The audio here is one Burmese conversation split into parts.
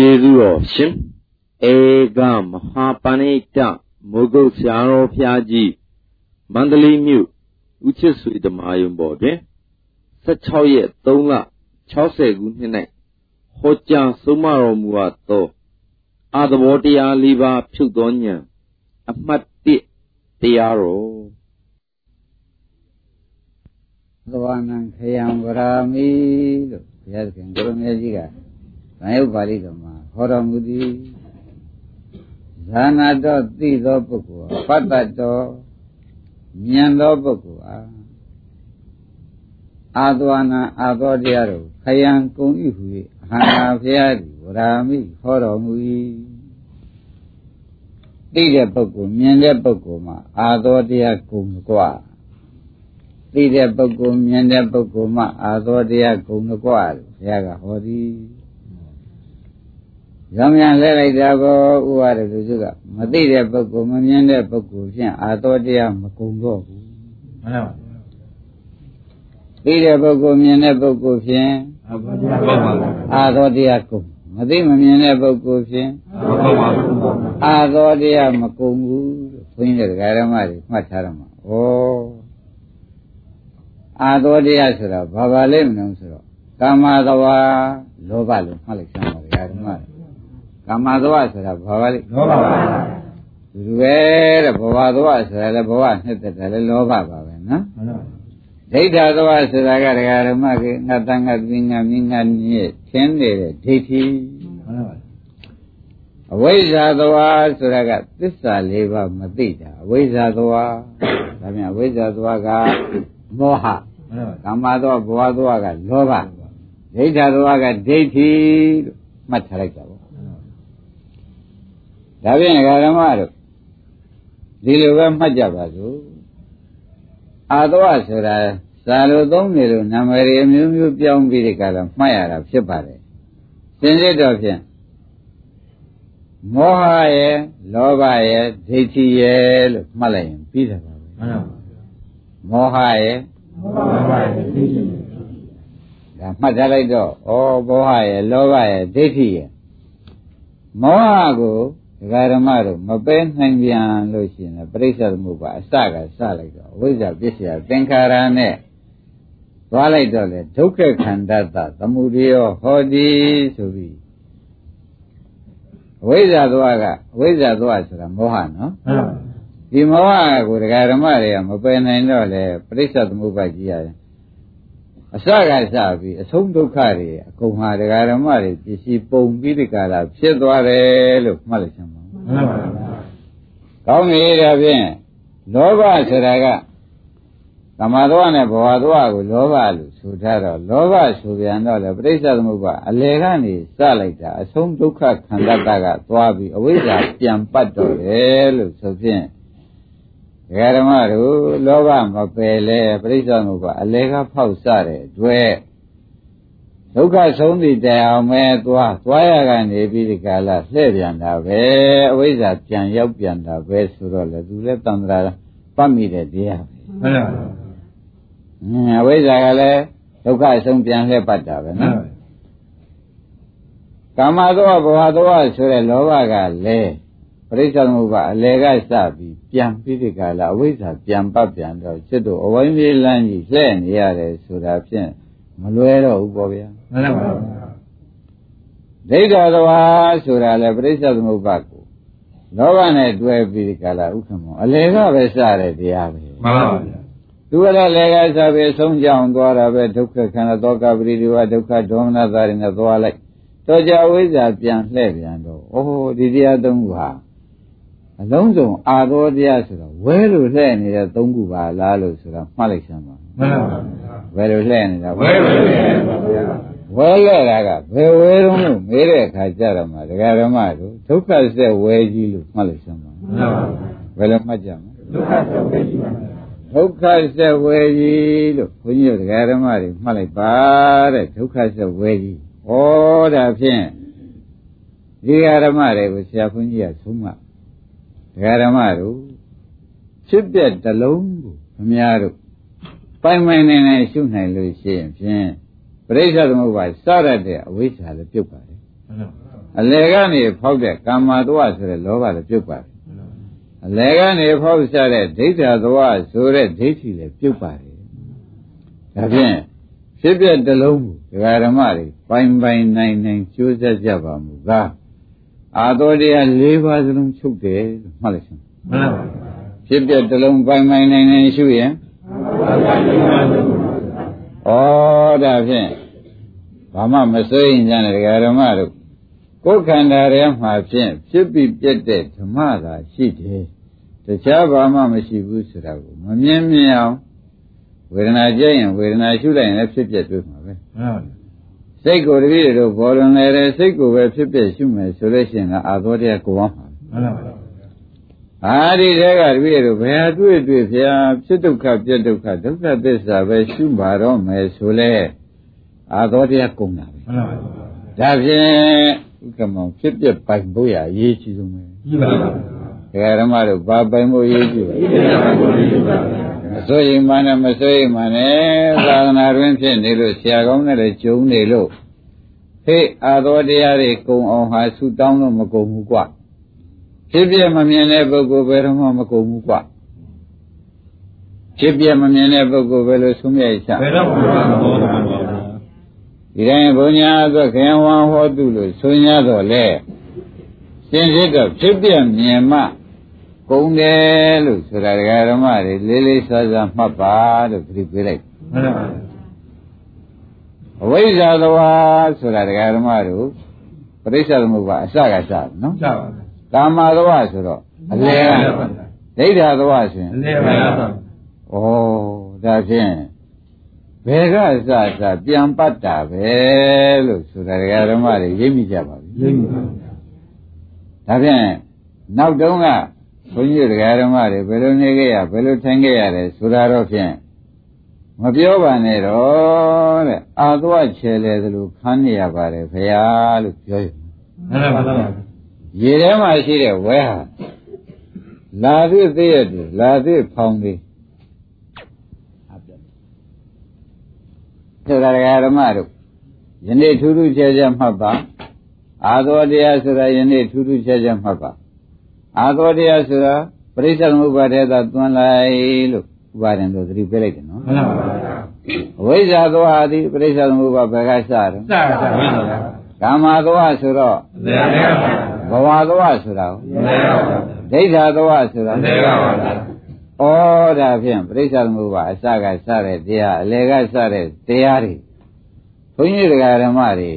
ကျေးဇူးတော်ရှင်ဧကမဟာပဏိတမိုးကုတ်ဆရာတော်ဖျားကြီးမန္တလေးမြို့ဦးချစ်ဆွေဓမ္မယုံပေါ်တွင်16ရက်3လ60ခုနှစ်၌ဟောကြားဆုံးမတော်မူအပ်သောအာသဘောတရား၄ပါးဖြုတ်သောဉာဏ်အမှတ်1တရားတော်သဝနံခယံဝရာမိလို့ဘုရားသခင်ကိုရမေကြီးက သံယုတ်ပါဠိတော်မှာဟောတော်မူသည်ဇာနာတော်သိသောပုဂ္ဂိုလ်ပတ္တတော်ဉာဏ်သောပုဂ္ဂိုလ်အားအာသဝနာအာသောတရားတို့ခယံကုန်ဤဟု၍အဟံဖျားသည်ဝရာမိဟောတော်မူ၏သိတဲ့ပုဂ္ဂိုလ်မြင်တဲ့ပုဂ္ဂိုလ်မှာအာသောတရားကုန်ကြွသိတဲ့ပုဂ္ဂိုလ်မြင်တဲ့ပုဂ္ဂိုလ်မှာအာသောတရားကုန်ကြွလို့ဘုရားကဟောသည် ရောင်မြန်လဲလိုက်တာကိုဥပါဒသူစုကမသိတဲ့ပုဂ္ဂိုလ်မမြင်တဲ့ပုဂ္ဂိုလ်ဖြင့်အာသောတရားမကုံတော့ဘူးမှန်ပါပါသိတဲ့ပုဂ္ဂိုလ်မြင်တဲ့ပုဂ္ဂိုလ်ဖြင့်အာသောတရားကုံမသိမမြင်တဲ့ပုဂ္ဂိုလ်ဖြင့်အာသောတရားမကုံဘူးဘုန်းကြီးတွေကဓမ္မတွေမှတ်ထားရမှာဩအာသောတရားဆိုတာဘာပါလဲမလို့ဆိုတော့ကာမသဝါလောဘလို့မှတ်လိုက်စမ်းပါဓမ္မတွေ ကာမသဝဆိုတာဘာပါလဲလောဘပါသူပဲတဲ့ဘဝသဝဆိုတာလည်းဘဝနှစ်သက်တယ်လည်းလောဘပါပဲနော်မှန်ပါဒိဋ္ဌာသဝဆိုတာကဒကာဓမ္မကငါတန်ငါပင်ငါမြင်ငါမြင့်ထင်းနေတဲ့ဒိဋ္ဌိမှန်ပါအဝိဇ္ဇာသဝဆိုတာကသစ္စာ၄ပါးမသိတာအဝိဇ္ဇာသဝဒါပြန်အဝိဇ္ဇာသဝကမောဟကာမသောဘဝသောကလောဘဒိဋ္ဌာသောကဒိဋ္ဌိလို့မှတ်ထားလိုက်တာပေါ့ ဒါဖြင့်ဓမ္မတို့ဒီလိုပဲမှတ်ကြပါစို့အာသဝဆိုတာဇာလိုသုံးနေလို့နာမည်အမျိုးမျိုးပြောင်းပြီးဒီကလာမှတ်ရတာဖြစ်ပါတယ်စင်စစ်တော့ဖြင့်မောဟရဲ့လောဘရဲ့ဒိဋ္ဌိရဲ့လို့မှတ်လိုက်ရင်ပြီးတယ်ပါပဲမှန်ပါမောဟရဲ့မောဟရဲ့ဒိဋ္ဌိဒါမှတ်ထားလိုက်တော့ဩမောဟရဲ့လောဘရဲ့ဒိဋ္ဌိရဲ့မောဟကို ဒကာဓမ္မတို့မပဲနိုင်ပြန်လို့ရှိရင်ပြိဿသမုပ္ပါအစကစလိုက်တော့ဝိဇ္ဇာပစ္စယသင်္ခါရနဲ့သွားလိုက်တော့လေဒုက္ခခန္ဓာတသမုဒယောဟောတိဆိုပြီးဝိဇ္ဇာသွားကဝိဇ္ဇာသွားဆိုတာမောဟနော်ဒီမောဟကိုဒကာဓမ္မတွေကမပယ်နိုင်တော့လေပြိဿသမုပ္ပါကြီးရတယ် အစကစပြီးအဆုံးဒုက္ခတွေအကုန်ဟာဒကာဓမ္မတွေပစ္စည်းပုံပြီးဒီကလာဖြစ်သွားတယ်လို့မှတ်လိုက်ချင်ပါဘူးမှန်ပါပါကောင်းပြီဒါဖြင့်လောဘဆိုတာကသမာဓိနဲ့ဘဝသွားကိုလောဘလို့ဆိုထားတော့လောဘဆိုပြန်တော့လေပရိစ္ဆေသမုပ္ပါအလေကနေစလိုက်တာအဆုံးဒုက္ခခန္ဓာတကသွားပြီးအဝိဇ္ဇာပြန်ပတ်တော့တယ်လို့ဆိုဖြင့် ဒကာဓမ္မတို့လောဘမပယ်လဲပြိဿမှုကအလေကဖောက်စတဲ့အတွက်ဒုက္ခဆုံးသည့်တရားမဲသွားသွားရကနေပြီးဒီကလာလှည့်ပြန်တာပဲအဝိဇ္ဇာပြန်ရောက်ပြန်တာပဲဆိုတော့လေသူလည်းတန်ត្រာပတ်မိတဲ့တရားပဲမှန်ပါပါအဝိဇ္ဇာကလည်းဒုက္ခဆုံးပြန်လှည့်ပတ်တာပဲနော်ကာမသောဘဝသောဆိုတဲ့လောဘကလည်း ပရိစ္ဆေသမုပ္ပါအလေကစပြီးပြန်ပြီးဒီကလာအဝိဇ္ဇာပြန်ပတ်ပြန်တော့စစ်တို့အဝိဇ္ဇေလန်းကြီးလှည့်နေရတယ်ဆိုတာဖြင့်မလွဲတော့ဘူးပေါ့ဗျာမှန်ပါပါဒိဋ္ဌာသဝါဆိုတာလေပရိစ္ဆေသမုပ္ပါကိုလောဘနဲ့တွဲပြီးဒီကလာဥက္ကမောအလေကပဲစတဲ့တရားပဲမှန်ပါပါသူကလည်းလေကစားပြီးဆုံးကြောင်သွားတာပဲဒုက္ခခန္ဓာသောကပရိဒီဝဒုက္ခဒေါမနသာရနဲ့သွားလိုက်တော့ကြဝိဇ္ဇာပြန်လှည့်ပြန်တော့အိုးဒီတရားသုံးခုဟာ အလုံးစုံအာသောတရားဆိုတော့ဝဲလို့လှဲ့နေတဲ့သုံးခုပါလားလို့ဆိုတာမှတ်လိုက်စမ်းပါမှန်ပါပါဝဲလို့လှဲ့နေတာဝဲလို့လှဲ့ပါဗျာဝဲလဲတာကဘယ်ဝဲတုံးလို့မေးတဲ့အခါကျတော့မှဒကာဓမ္မတို့ဒုက္ခဆက်ဝဲကြီးလို့မှတ်လိုက်စမ်းပါမှန်ပါပါဘယ်လိုမှတ်ကြမလဲဒုက္ခဆက်ဝဲကြီးပါဒုက္ခဆက်ဝဲကြီးလို့ဘုန်းကြီးတို့ဒကာဓမ္မတွေမှတ်လိုက်ပါတဲ့ဒုက္ခဆက်ဝဲကြီးဩဒါဖြင့်ဒီဓမ္မတွေကိုဆရာဘုန်းကြီးကသုံးမှ ဒကာဓမ္မတို့ဖြစ်ပြက်တလုံးကိုအများတို့ပိုင်ပိုင်နိုင်နိုင်ရှုနိုင်လို့ရှိရင်ဖြင့်ပရိစ္ဆေသမုပ္ပါစရတဲ့အဝိဇ္ဇာလည်းပြုတ်ပါတယ်အလယ်ကနေဖောက်တဲ့ကာမသဝဆိုတဲ့လောဘလည်းပြုတ်ပါတယ်အလယ်ကနေဖောက်စားတဲ့ဒိဋ္ဌသဝဆိုတဲ့ဒိဋ္ဌိလည်းပြုတ်ပါတယ်ဒါဖြင့်ဖြစ်ပြတလုံးကိုဒကာဓမ္မတွေပိုင်ပိုင်နိုင်နိုင်ကြိုးစားကြပါမူကား အာတော်တရား၄ပါးစလုံးချုပ်တယ်လို့မှတ်လိုက်စမ်းမှန်ပါဗျာဖြစ်ပြတလုံးပိုင်ပိုင်နိုင်နိုင်ရှုရင်ဩဒါဖြင့်ဘာမှမစိုးရင်ကြတဲ့ဒကာဓမ္မတို့ကိုယ်ခန္ဓာထဲမှာဖြင့်ဖြစ်ပြီးပြတ်တဲ့ဓမ္မသာရှိတယ်တခြားဘာမှမရှိဘူးဆိုတာကိုမမြင်မြင်အောင်ဝေဒနာကြည့်ရင်ဝေဒနာရှုလိုက်ရင်လည်းဖြစ်ပြတွေ့မှာပဲ စိတ်ကိုတပည့်တို့ဘောလုံးလေတဲ့စိတ်ကိုပဲဖြစ်ပြရှုမယ်ဆိုလို့ရှိရင်အာသောတရားကိုအောင်မှာမှန်ပါပါအာဒီတဲကတပည့်တို့ဘယ်ဟာတွေ့တွေ့ဖျားဖြစ်ဒုက္ခပြတ်ဒုက္ခဒုက္ခသစ္စာပဲရှုပါတော့မယ်ဆိုလဲအာသောတရားကုန်တာပဲမှန်ပါပါဒါဖြင့်ဥက္ကမောင်ဖြစ်ပြပိုင်ဖို့ရအရေးကြီးဆုံးပဲကြီးပါပါဒကာဓမ္မတို့ဘာပိုင်ဖို့အရေးကြီးပါမ စိုးရိမ်မှနဲ့မစိုးရိမ်မှနဲ့သာသနာတွင်ဖြစ်နေလို့ဆရာကောင်းနဲ့လည်းဂျုံနေလို့ဟေ့အာသောတရားတွေကုံအောင်ဟာဆူတောင်းလို့မကုံဘူးကွဖြစ်ပြမမြင်တဲ့ပုဂ္ဂိုလ်ဘယ်တော့မှမကုံဘူးကွဖြစ်ပြမမြင်တဲ့ပုဂ္ဂိုလ်ဘယ်လိုဆုံးမြတ်ချဘယ်တော့မှမဟုတ်ပါဘူးဒီတိုင်းဘုညာအတွက်ခရင်ဝံဟောတုလို့ဆိုရတော့လေစင်စစ်တော့ဖြစ်ပြမြင်မှ ကုံတယ်လို့ဆိုတာဒကာဓမ္မတွေလေးလေးစားစားမှတ်ပါလို့ပြပြလိုက်မှန်ပါပါအဝိဇ္ဇာသဝါဆိုတာဒကာဓမ္မတို့ပရိစ္ဆေသမုပ္ပါအစကစနော်စပါပါကာမသဝဆိုတော့အလယ်ကဒိဋ္ဌာသဝဆိုရင်အလယ်ပါပါဩဒါဖြင့်ဘယ်ကစစပြန်ပတ်တာပဲလို့ဆိုတာဒကာဓမ္မတွေရိပ်မိကြပါပြီရိပ်မိပါဗျာဒါဖြင့်နောက်တုန်းက ဘုန်းကြီးတရားဓမ္မတွေဘယ်လိုနေခဲ့ရဘယ်လိုထိုင်ခဲ့ရတယ်ဆိုတာတော့ဖြင့်မပြောပါနဲ့တော့တဲ့အာသွားချေလေသလိုခန်းနေရပါတယ်ဖရာလို့ပြောရမှန်ပါပါရေထဲမှာရှိတဲ့ဝဲဟာလာသည့်သေးရတယ်လာသည့်ဖောင်းလေးဆိုတာဓမ္မတို့ယနေ့ထူးထူးခြားခြားမှတ်ပါအာသောတရားဆိုတာယနေ့ထူးထူးခြားခြားမှတ်ပါ အာသောတရားဆိုတာပရိစ္ဆေသမုပ္ပါဒေသာသွန်းလိုက်လို့ဥပါဒံတို့သတိပေးလိုက်တယ်နော်မှန်ပါပါအဝိဇ္ဇာသောဟာသည်ပရိစ္ဆေသမုပ္ပါဘယ်ကစတယ်စပါပါကာမသောဟာဆိုတော့ဘဝသောဟာဆိုတာဒိဋ္ဌာသောဟာဆိုတာဩဒါဖြင့်ပရိစ္ဆေသမုပ္ပါအစကစတဲ့တရားအလယ်ကစတဲ့တရားတွေဘုန်းကြီးတရားဓမ္မတွေ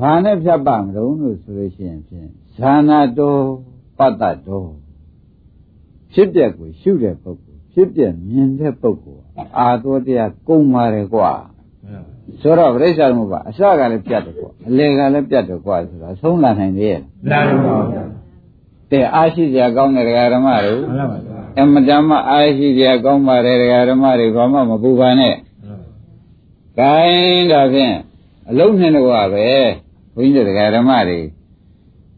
ဘာနဲ့ဖြတ်ပါမလို့လို့ဆိုလို့ရှိရင်ဖြင့်ဇာနာတော် ပတ္တတော်ဖြစ်ပျက်ကိုရှုတဲ့ပုဂ္ဂိုလ်ဖြစ်ပျက်မြင်တဲ့ပုဂ္ဂိုလ်အာသောတရားကုန်ပါတယ်ကွာဆိုတော့ပြိဿမှုပါအစကလည်းပြတ်တယ်ကွာအလယ်ကလည်းပြတ်တယ်ကွာဆိုတာဆုံးလာနိုင်သေးရဲ့လာပါဘူးတဲ့အားရှိစရာကောင်းတဲ့ဓမ္မတွေမှန်ပါပါအမတမအားရှိစရာကောင်းပါတယ်ဓမ္မတွေဘာမှမပူပါနဲ့ဂိုင်းဒါဖြင့်အလုံးနဲ့တော့ပဲဘုန်းကြီးတို့ဓမ္မတွေ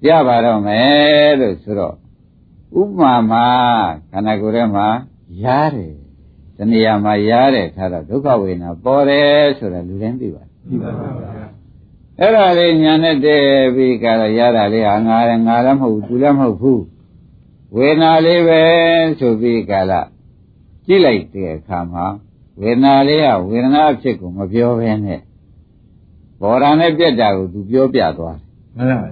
ရပါတော့မယ်လို့ဆိုတော့ဥပမာမှာခန္ဓာကိုယ်ထဲမှာရားတယ်တဏှာမှာရားတယ်ခါတော့ဒုက္ခဝေဒနာပေါ်တယ်ဆိုတာလူတိုင်းသိပါတယ်သိပါပါဘုရားအဲ့ဒါလေးညာနဲ့တည်းပြီးကြတော့ရတာလေးဟာငါလည်းငါလည်းမဟုတ်ဘူးသူလည်းမဟုတ်ဘူးဝေဒနာလေးပဲဆိုပြီးကြလားကြည့်လိုက်တဲ့အခါမှာဝေဒနာလေးကဝေဒနာအဖြစ်ကိုမပြောဘဲနဲ့ဘောရံနဲ့ပြက်တာကိုသူပြောပြသွားတယ်မှန်ပါပါ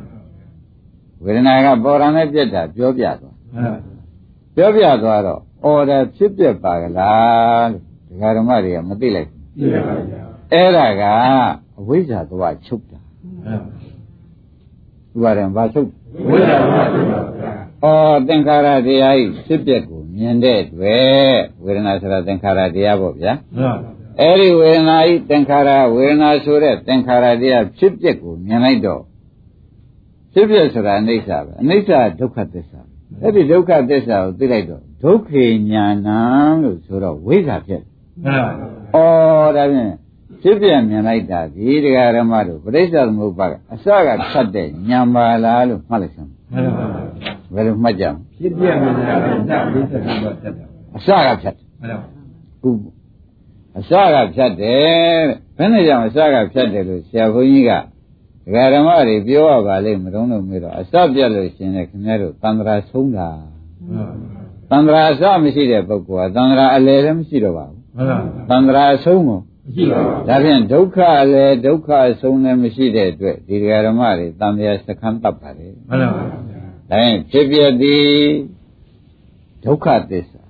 ဝေဒနာကဘောရံနဲ့ပြက်တာပြောပြသွားမှန်ပါပြောပြသွားတော့အော်တယ်ဖြစ်ပြပါကလားလို့ဒကာဓမ္မတွေကမသိလိုက်ဘူးသိပါဗျာအဲ့ဒါကအဝိဇ္ဇာသွားချုပ်တာမှန်ပါဥပါဒံဘာချုပ်ဝိဇ္ဇာသွားချုပ်ပါဗျာအော်သင်္ခါရတရားဤဖြစ်ပြကိုမြင်တဲ့တွေ့ဝေဒနာဆိုတာသင်္ခါရတရားပေါ့ဗျာမှန်ပါအဲ့ဒီဝေဒနာဤသင်္ခါရဝေဒနာဆိုတဲ့သင်္ခါရတရားဖြစ်ပြကိုမြင်လိုက်တော့ ဖြစ်ပြဆိုတာအနိစ္စပဲအနိစ္စဒုက္ခသစ္စာအဲ့ဒီဒုက္ခသစ္စာကိုသိလိုက်တော့ဒုက္ခေညာဏလို့ဆိုတော့ဝိဇ္ဇာဖြစ်မှန်ပါဩဒါဖြင့်ဖြစ်ပြမြင်လိုက်တာဒီတရားဓမ္မတို့ပရိစ္ဆေသမုပ္ပါကအစကဖြတ်တဲ့ညာပါလားလို့မှတ်လိုက်စမ်းမှန်ပါဘယ်လိုမှတ်ကြမဖြစ်ပြမြင်တာကအစဝိဇ္ဇာကဖြတ်တာအစကဖြတ်မှန်ပါခုအစကဖြတ်တယ်တဲ့ဘယ်နဲ့ကြောင့်အစကဖြတ်တယ်လို့ဆရာဘုန်းကြီးက ဒကာဓမ္မတွေပြောရပါလိမ့်မတုံးလို့မေးတော့အစပြတ်လို့ရှင်လေခင်ဗျားတို့တန္တရာဆုံးတာတန္တရာအစမရှိတဲ့ပုဂ္ဂိုလ်ကတန္တရာအလယ်လည်းမရှိတော့ပါဘူးမှန်ပါတန္တရာအဆုံးကိုမရှိပါဘူးဒါဖြင့်ဒုက္ခအလယ်ဒုက္ခအဆုံးလည်းမရှိတဲ့အတွက်ဒီဒကာဓမ္မတွေတန်တရားစခန်းတပ်ပါလေမှန်ပါဒါရင်ဖြစ်ပြသည်ဒုက္ခသစ္စာ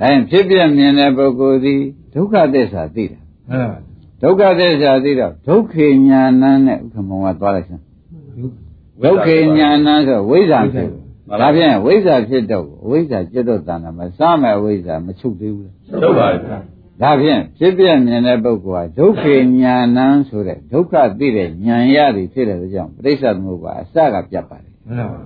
ဒါရင်ဖြစ်ပြမြင်တဲ့ပုဂ္ဂိုလ်သည်ဒုက္ခသစ္စာသိတာမှန်ပါ ဒုက္ခသစ္စာသိတော့ဒုက္ခေညာဏနဲ့ဥက္ကမောကသွားလိုက်စမ်းဒုက္ခေညာဏဆိုဝိဇ္ဇာဖြစ်ဒါဖြင့်ဝိဇ္ဇာဖြစ်တော့အဝိဇ္ဇာจิตတော့တဏ္ဍမစမဲ့အဝိဇ္ဇာမချုပ်သေးဘူးဟုတ်ပါပြီဒါဖြင့်ဖြစ်ပြမြင်တဲ့ပုဂ္ဂိုလ်ဟာဒုက္ခေညာဏဆိုတဲ့ဒုက္ခသိတဲ့ဉာဏ်ရသည်ဖြစ်တဲ့ကြောင့်ပရိစ္ဆေသမုပ္ပါအစကပြတ်ပါတယ်မှန်ပါ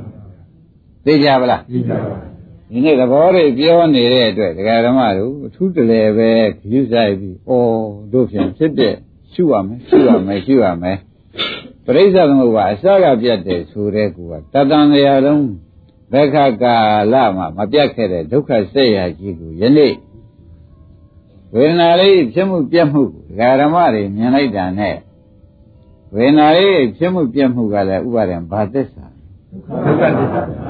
သိကြပါလားကြည့်ကြပါ ဒီနေ့သဘောတွေပြောနေတဲ့အတွက်ဒကာဓမ္မတို့အထူးတလဲပဲခရုဆိုင်ပြီးဩတို့ဖြင့်ဖြစ်တဲ့ရှုရမယ်ရှုရမယ်ရှုရမယ်ပရိစ္ဆေသမုပ္ပါအစကပြတ်တယ်ဆိုတဲ့ကူကတတန်တရားလုံးဘက္ခကာလမှာမပြတ်ခဲ့တဲ့ဒုက္ခစိတ်ရကြီးကိုယနေ့ဝေဒနာလေးဖြစ်မှုပြတ်မှုဒကာဓမ္မတွေမြင်လိုက်တာနဲ့ဝေဒနာလေးဖြစ်မှုပြတ်မှုကလည်းဥပါဒံဘာသစ္စာဒုက္ခသစ္စာ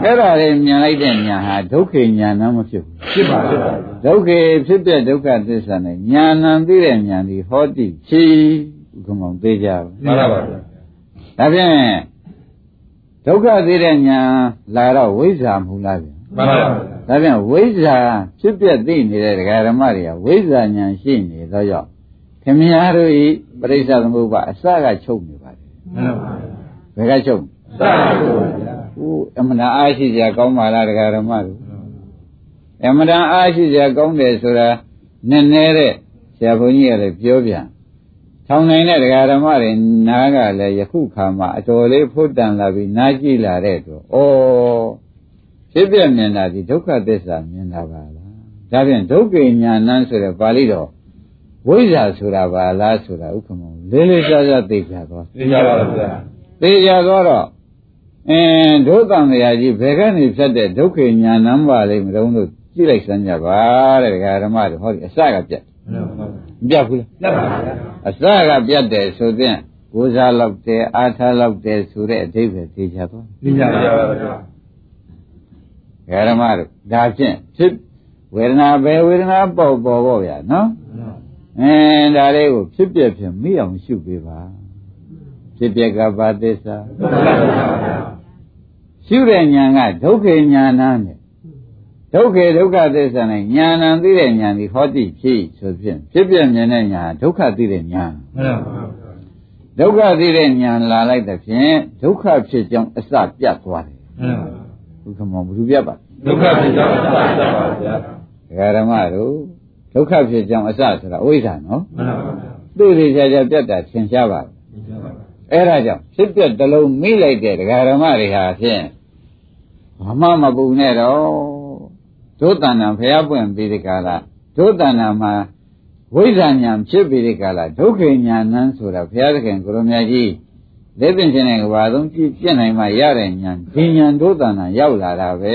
အဲ့ဒါလေးမြင်လိုက်တဲ့ညာဟာဒုက္ခညာဏမဖြစ်ဘူးဖြစ်ပါဖြစ်ပါဒုက္ခဖြစ်တဲ့ဒုက္ခသစ္စာနဲ့ညာဏသိတဲ့ညာဒီဟောတိဖြီဥက္ကမောင်သေးကြပါမှန်ပါပါဒါဖြင့်ဒုက္ခသိတဲ့ညာလာတော့ဝိဇ္ဇာမူလားဗျမှန်ပါပါဒါဖြင့်ဝိဇ္ဇာဖြစ်ပြသိနေတဲ့ဒကာဓမ္မတွေကဝိဇ္ဇာညာရှိနေတော့ကြောင့်ခင်ဗျားတို့ဤပရိစ္ဆသမုပ္ပါအစကချုပ်နေပါတယ်မှန်ပါဘယ်ကချုပ် စပါပါဗျာဦးအမှန်တရားအားရှိကြကောင်းပါလားဒကာဓမ္မတို့အမှန်တန်အားရှိစရာကောင်းတယ်ဆိုတာနည်းနည်းတဲ့ဆရာဘုန်းကြီးကလည်းပြောပြန်ထောင်နိုင်တဲ့ဒကာဓမ္မတွေနားကလည်းယခုခါမှာအတော်လေးဖုတ်တန်လာပြီးနားကြည့်လာတဲ့အတွက်ဩဖြစ်ပြမြင်တာဒီဒုက္ခသစ္စာမြင်တာပါလားဒါဖြင့်ဒုက္ခညာဏဆိုတဲ့ပါဠိတော်ဝိဇ္ဇာဆိုတာပါလားဆိုတာဥက္ကမောလေးလေးစားစားသိကြသွားသိကြပါဗျာသိကြသွားတော့ အင်းဒုက္ခမယာကြီးဘယ်ကနေဖြတ်တဲ့ဒုက္ခညာဏပါလိမ့်မတုံးလို့ကြည့်လိုက်စမ်းကြပါတဲ့ဒကာဓမ္မတွေဟောဒီအစကပြတ်မှန်ပါမပြတ်ဘူးလားလက်ပါဗျာအစကပြတ်တယ်ဆိုတဲ့ကိုးစားလောက်တယ်အာထားလောက်တယ်ဆိုတဲ့အဓိပ္ပာယ်သိကြသွားသိကြပါဗျာဒကာဓမ္မတို့ဒါဖြင့်ဖြစ်ဝေဒနာပဲဝေဒနာပေါ့ပေါ့ပေါ့ဗျာနော်အင်းဒါလေးကိုဖြစ်ပြဖြစ်မိအောင်ရှုပေးပါဖြစ်ပြကဘာသစ္စာဒုက္ခသစ္စာဗျာ ရှုတဲ့ဉာဏ်ကဒုက္ခဉာဏ်နဲ့ဒုက္ခဒုက္ခသစ္စာနဲ့ဉာဏ်သိတဲ့ဉာဏ်ဒီဟောတိဖြစ်ဆိုဖြင့်ဖြစ်ပြမြင်တဲ့ဉာဏ်ဒုက္ခသိတဲ့ဉာဏ်မှန်ပါဒုက္ခသိတဲ့ဉာဏ်လာလိုက်တဲ့ဖြင့်ဒုက္ခဖြစ်ကြောင်းအစပြတ်သွားတယ်မှန်ပါဘုခမောဘုသူပြတ်ပါဒုက္ခသစ္စာအစတတ်ပါဗျာဒကာဓမ္မတို့ဒုက္ခဖြစ်ကြောင်းအစဆိုတာအဝိဇ္ဇာနော်မှန်ပါဗျာသူ့လေချာချာပြတ်တာသင်ရှားပါသိကြပါအဲ့ဒါကြောင့်ဖြစ်ပြတစ်လုံးမိလိုက်တဲ့ဒကာဓမ္မတွေဟာဖြင့် ဘာမှမပူနဲ့တော့ဒုတဏ္ဏဖျားပွင့်ပြီးဒီကလာဒုတဏ္ဏမှာဝိဇ္ဇာဉာဏ်ဖြစ်ပြီးဒီကလာဒုက္ခဉာဏ်နန်းဆိုတာဘုရားသခင်ကိုရမကြီးလက်ပင်ရှင်တဲ့ကဘာဆုံးကြည့်ပြနိုင်မှရတဲ့ဉာဏ်ဒီဉာဏ်ဒုတဏ္ဏရောက်လာတာပဲ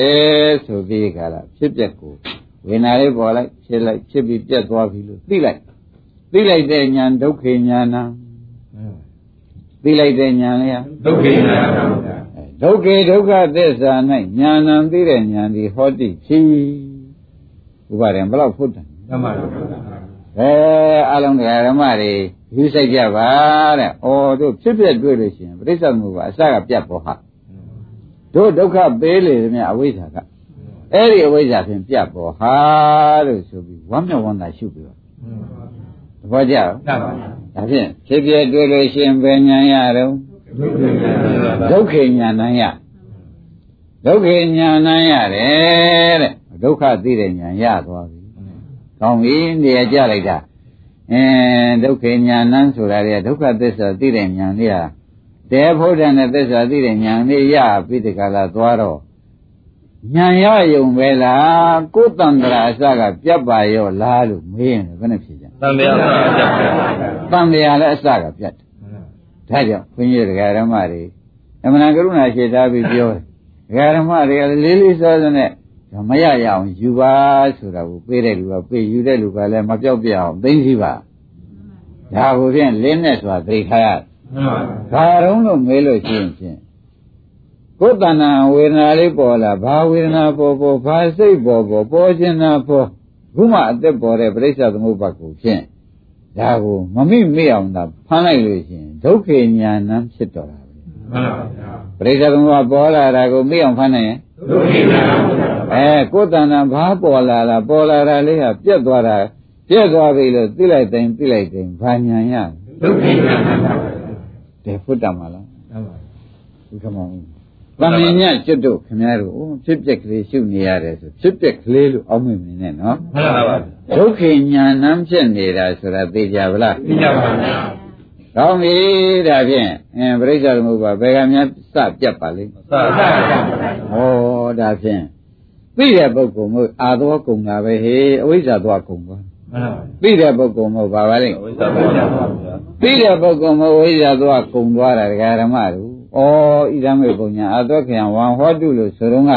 ဆိုပြီးဒီကလာဖြစ်ပြက်ကိုဝေနာလေးပေါ်လိုက်ဖြစ်လိုက်ဖြစ်ပြီးပြက်သွားပြီလို့သိလိုက်သိလိုက်တဲ့ဉာဏ်ဒုက္ခဉာဏ်နန်းသိလိုက်တဲ့ဉာဏ်လေးဟာဒုက္ခနာဗျာ ဒုက္ခေဒုက္ခသစ္စာ၌ညာဏံသိတဲ့ဉာဏ်ဒီဟောတိဖြစ်ဥပါရင်ဘယ်လောက်ဖုတ်တယ်မှန်ပါဗျာအဲအလုံးတရားဓမ္မတွေယူဆိုင်ကြပါတဲ့။အော်တို့ဖြစ်ဖြစ်တွေ့လို့ရှိရင်ပြိဿမှုကအစကပြတ်ပေါ်ဟာတို့ဒုက္ခပေးလေသမျှအဝိဇ္ဇာကအဲ့ဒီအဝိဇ္ဇာဖြင့်ပြတ်ပေါ်ဟာလို့ဆိုပြီးဝမ်းမြောက်ဝမ်းသာရှုပြီးတော့သဘောကျလားမှန်ပါဗျာဒါဖြင့်ဖြစ်ဖြစ်တွေ့လို့ရှိရင်ဘယ်ဉာဏ်ရတော့ ဒုက္ခနာဗျာဒုက္ခညာဏ်ရဒုက္ခညာဏ်ရတယ်တဲ့ဒုက္ခသိတဲ့ညာရသွားပြီ။ကောင်းပြီနေရာကြလိုက်တာအင်းဒုက္ခညာဏ်ဆိုတာလေဒုက္ခသစ္စာသိတဲ့ညာလေးဟာတေဘုဒ္ဓနဲ့သစ္စာသိတဲ့ညာလေးရပြီးတကလာသွားတော့ညာရယုံပဲလားကိုယ်တန်ត្រာအစကပြတ်ပါရောလားလို့မေးရင်ဘယ်နဲ့ဖြေကြသံဃာဆရာဗျာ။တန်တရားလည်းအစကပြတ်တယ် ဒါကြောင့်ဘုန်းကြီးတရားဓမ္မတွေအမှန်ကရုဏာရှိထားပြီးပြောတယ်တရားဓမ္မတွေကလေးလေးစောစောနဲ့မရရအောင်ယူပါဆိုတာကိုပေးတဲ့လူကပေးယူတဲ့လူကလည်းမပြောက်ပြအောင်သိသိပါဒါကိုဖြင့်လင်းနဲ့ဆိုတာသိထားရမှန်ပါဗျာဘာတော့လို့မေးလို့ရှိရင်ဖြင့်ကိုယ်တဏ္ဍာဝေဒနာလေးပေါ်လာဘာဝေဒနာပေါ်ပေါ်ဘာစိတ်ပေါ်ပေါ်ပေါ်ခြင်းနာပေါ်ခုမှအသက်ပေါ်တဲ့ပြိဿသမုပ္ပါကိုဖြင့် ဒါကိုမမိမေ့အောင်သာဖမ်းလိုက်လို့ရှိရင်ဒုက္ခညာဏဖြစ်တော်တာပဲမှန်ပါဗျာပြိဿသမုပ္ပါပေါ်လာတာကိုမေ့အောင်ဖမ်းနိုင်ရင်ဒုက္ခိနာဗျာအဲကိုယ်တဏ္ဍာဘာပေါ်လာတာပေါ်လာတာလေးဟာပြက်သွားတာပြက်သွားပြီလို့သိလိုက်တိုင်းသိလိုက်တိုင်းဘာညာရဒုက္ခိနာဗျာတယ်ဖွတ်တာမလားမှန်ပါဒီကမောင် တမင်ညကျွတ်တို့ခင်ဗျားတို့အိုးဖြစ်ပျက်ကလေးရှုနေရတယ်ဆိုဖြစ်ပျက်ကလေးလို့အောက်မေ့နေနဲ့နော်မှန်ပါဗျာဒုက္ခညာဏ်ဖြစ်နေတာဆိုတာသိကြဗလားသိကြပါဗျာကောင်းပြီဒါဖြင့်အင်းပြိဿသမုပ္ပါဘယ်ကများစပြတ်ပါလိမ့်သာသာဩဒါဖြင့်သိတဲ့ပုဂ္ဂိုလ်မို့အာသောကုံတာပဲဟေးအဝိဇ္ဇာသွားကုံသွားမှန်ပါသိတဲ့ပုဂ္ဂိုလ်မို့ဘာပါလိမ့်ဝိသဘောဗျာသိတဲ့ပုဂ္ဂိုလ်မို့ဝိဇ္ဇာသွားကုံသွားတာဒကာဓမ္မတို့ ဩဣဒမေပုံညာအာသောခယံဝံဟောတုလို့ဆိုတော့က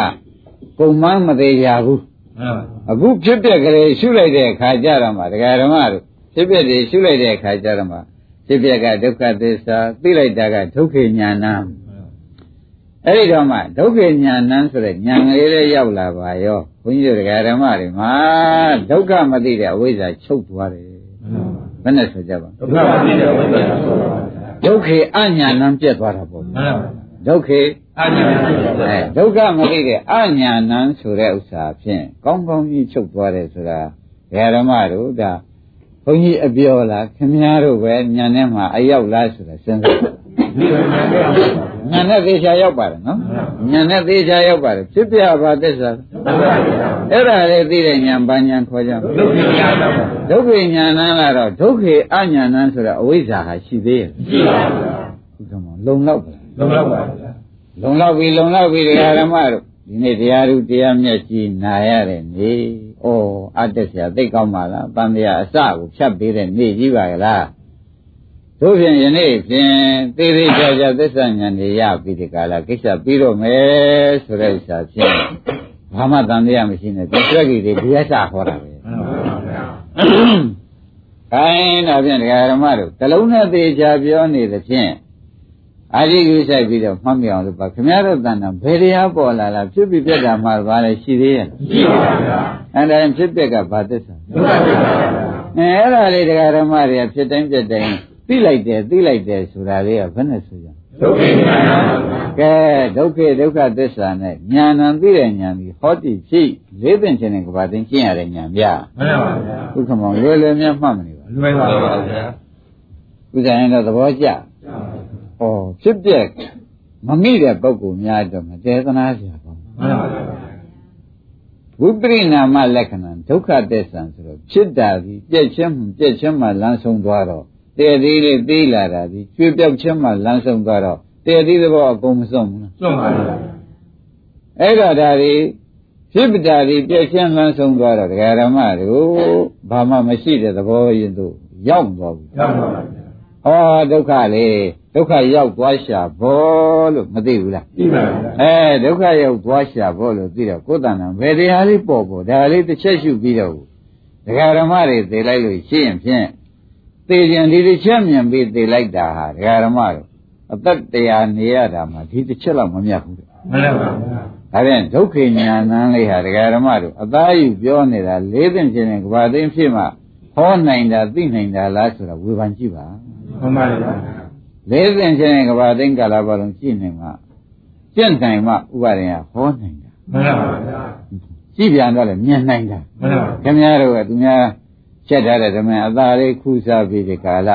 ကုံမမသေးရဘူးမှန်ပါအခုဖြစ်ပျက်ကလေးရှုလိုက်တဲ့အခါကျတော့မှဒကာဓမ္မတို့ဖြစ်ပျက်တွေရှုလိုက်တဲ့အခါကျတော့မှဖြစ်ပျက်ကဒုက္ခသစ္စာသိလိုက်တာကဒုက္ခညာဏအဲ့ဒီတော့မှဒုက္ခညာဏဆိုတဲ့ညာငလေးလေးရောက်လာပါရောဘုန်းကြီးတို့ဒကာဓမ္မတွေမှာဒုက္ခမသိတဲ့အဝိဇ္ဇာချုပ်သွားတယ်ဘယ်နဲ့ဆိုကြပါဒုက္ခမသိတဲ့ဝိသဘောဗျာ ဒုက္ခအညာဏပြတ်သွားတာပေါ့မှန်ပါဒုက္ခအာညာအဲဒုက္ခမသိတဲ့အညာဏဆိုတဲ့ဥစ္စာဖြင့်ကောင်းကောင်းကြီးချုပ်သွားတယ်ဆိုတာဒကာဓမ္မတို့ဒါဘုန်းကြီးအပြောလားခင်ဗျားတို့ပဲညာနဲ့မှအရောက်လားဆိုတာစဉ်းစားဒီလိုမှန်ပါ ညာနဲ့သေချာရောက်ပါတယ်နော်ညာနဲ့သေချာရောက်ပါတယ်ဖြစ်ပြပါသစ္စာမှန်ပါဗျာအဲ့ဒါလေးသိတဲ့ညာဘာညာခေါ်ကြမလဲဒုက္ခိနာဗျာဒုက္ခညာဏကတော့ဒုက္ခအညာဏဆိုတဲ့အဝိဇ္ဇာဟာရှိသေးရဲ့ရှိပါဗျာဒီကမှာလုံလောက်ပါလားလုံးလောက်ပါဗျာလုံလောက်ပြီလုံလောက်ပြီဒကာဓမ္မတို့ဒီနေ့တရားဓုတရားမြတ်ကြီးနာရတဲ့နေ့ဩအတ္တဆရာသိတ်ကောင်းပါလားတန်တရားအစကိုဖြတ်ပေးတဲ့နေ့ကြီးပါကလား တို့ဖြင့်ယနေ့ဖြင့်သေသေးချာချာသစ္စာဉာဏ်တွေရပြီဒီကလာကိစ္စပြီးတော့မယ်ဆိုတဲ့ဥစ္စာဖြင့်ဘာမှတန်တရားမရှိနဲ့ဒီစက်ကြီးတွေဒီအစဟောတာပဲမှန်ပါဗျာခိုင်းတော့ဖြင့်ဒကာဓမ္မတို့ကလုံးနဲ့သေးချာပြောနေတဲ့ဖြင့်အာရိကုဆိုင်ပြီးတော့မှတ်မြောင်လို့ပါခမရတို့တန်တာဘယ်တရားပေါ်လာလားဖြစ်ပြီးပြက်တာမှဘာလဲရှိသေးရဲ့ရှိပါဗျာအဲ့ဒါရင်ဖြစ်ပြက်ကဘာသစ္စာဒုက္ခသစ္စာဗျာအဲအဲ့ဒါလေးဒကာဓမ္မတွေကဖြစ်တိုင်းပြက်တိုင်း သိလိုက်တယ်သိလိုက်တယ်ဆိုတာလေးကဘယ်နဲ့ဆိုကြဒုက္ခိနာဗျာကဲဒုက္ခဒုက္ခသစ္စာနဲ့ဉာဏ်ံသိတဲ့ဉာဏ်ဒီဟောတိဖြစ်လေးပင်ခြင်းနဲ့ကဘာသိကျင့်ရတဲ့ဉာဏ်ဗျာမှန်ပါဗျာဒုက္ခမောင်လွယ်လွယ်များမှတ်မနေပါလွယ်ပါဗျာဥစ္စာရင်တော့သဘောကျ။ဩဖြစ်ပြက်မမိတဲ့ပုဂ္ဂိုလ်များတော့မတေသနာစရာပေါ့မှန်ပါဗျာ။ဝိပရိနာမလက္ခဏာဒုက္ခသစ္စာဆိုတော့ဖြစ်တာဒီပြက်ချင်းမှပြက်ချင်းမှလမ်းဆုံးသွားတော့ တည်သေးလေးသေးလာတာဒီကျွေးပြောက်ချင်းမှလမ်းဆုံးသွားတော့တည်သေးသဘောအကုန်မဆုံးဘူးလားစွန့်ပါဗျာ။အဲ့တော့ဒါဒီဖြစ်ပတာဒီပြက်ချင်းလမ်းဆုံးသွားတော့ဒကာရမတို့ဘာမှမရှိတဲ့သဘောရင်တို့ရောက်သွားပြီရောက်ပါဗျာ။ဩဒုက္ခလေဒုက္ခရောက်သွားရှာဘောလို့မသိဘူးလားပြီးပါဗျာအဲဒုက္ခရောက်သွားရှာဖို့လို့သိတော့ကိုယ်တဏ္ဍာဘယ်တရားလေးပေါ်ပေါ်ဒါလေးတစ်ချက်ရှုပြီးတော့ဒကာဓမ္မတွေသိလိုက်လို့ရှိရင်ဖြင့် သိခြင်းဒီတစ်ချက်မြင်ပြီးသိလိုက်တာဟာဒကာဓမ္မတို့အသက်တရားနေရတာမှဒီတစ်ချက်လောက်မမြတ်ဘူးတဲ့မှန်ပါဗျာဒါပြန်ဒုက္ခညာဏန်းလေးဟာဒကာဓမ္မတို့အသားယူပြောနေတာလေးသိခြင်းနဲ့ကဘာသိဖြစ်မှဟောနိုင်တာသိနိုင်တာလားဆိုတာဝေဖန်ကြည့်ပါမှန်ပါဗျာလေးသိခြင်းနဲ့ကဘာသိကာလပတ်လုံးကြည့်နေမှကျင့်နိုင်မှဥပါရင်ကဟောနိုင်တာမှန်ပါဗျာကြည့်ပြန်တော့လေမြင်နိုင်တာမှန်ပါခင်ဗျားတို့ကသူများ ချက်ထားတဲ့ဓမ္မအသာလေးခူးစားပြီးဒီကာလ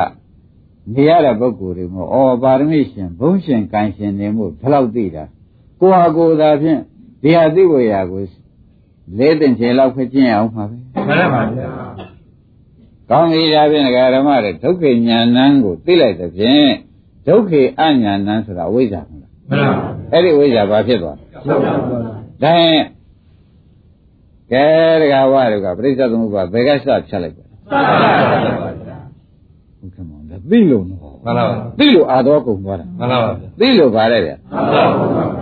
နေရတဲ့ပုဂ္ဂိုလ်တွေမို့ဩပါရမီရှင်ဘုံရှင်ကံရှင်နေမှုဘယ်လောက်သိတာကိုဟာကိုယ်သာဖြင့်ဒီဟာသိဝေရာကိုလေးတင်ချေလောက်ဖြစ်ခြင်းအောင်ပါပဲမှန်ပါဗျာကောင်းပြီဒါဖြင့်ဒကာဓမ္မတွေဒုက္ခညာဏန်းကိုသိလိုက်တဲ့ဖြင့်ဒုက္ခအညာဏန်းဆိုတာအဝိဇ္ဇာမလားမှန်ပါအဲ့ဒီအဝိဇ္ဇာဘာဖြစ်သွားလဲရောက်ပါဗျာဒါရင်ကဲဒကာဝါတို့ကပြိဿသမုပ္ပါဘယ်ကစဖြတ်လိုက် ပါသာသာပါဗျာဟုတ်ကဲ့မောင်ဒါသိလို့နော်မှန်ပါသိလို့အာတော်ကုန်သွားတာမှန်ပါဗျာသိလို့ပါလေဗျာမှန်ပါ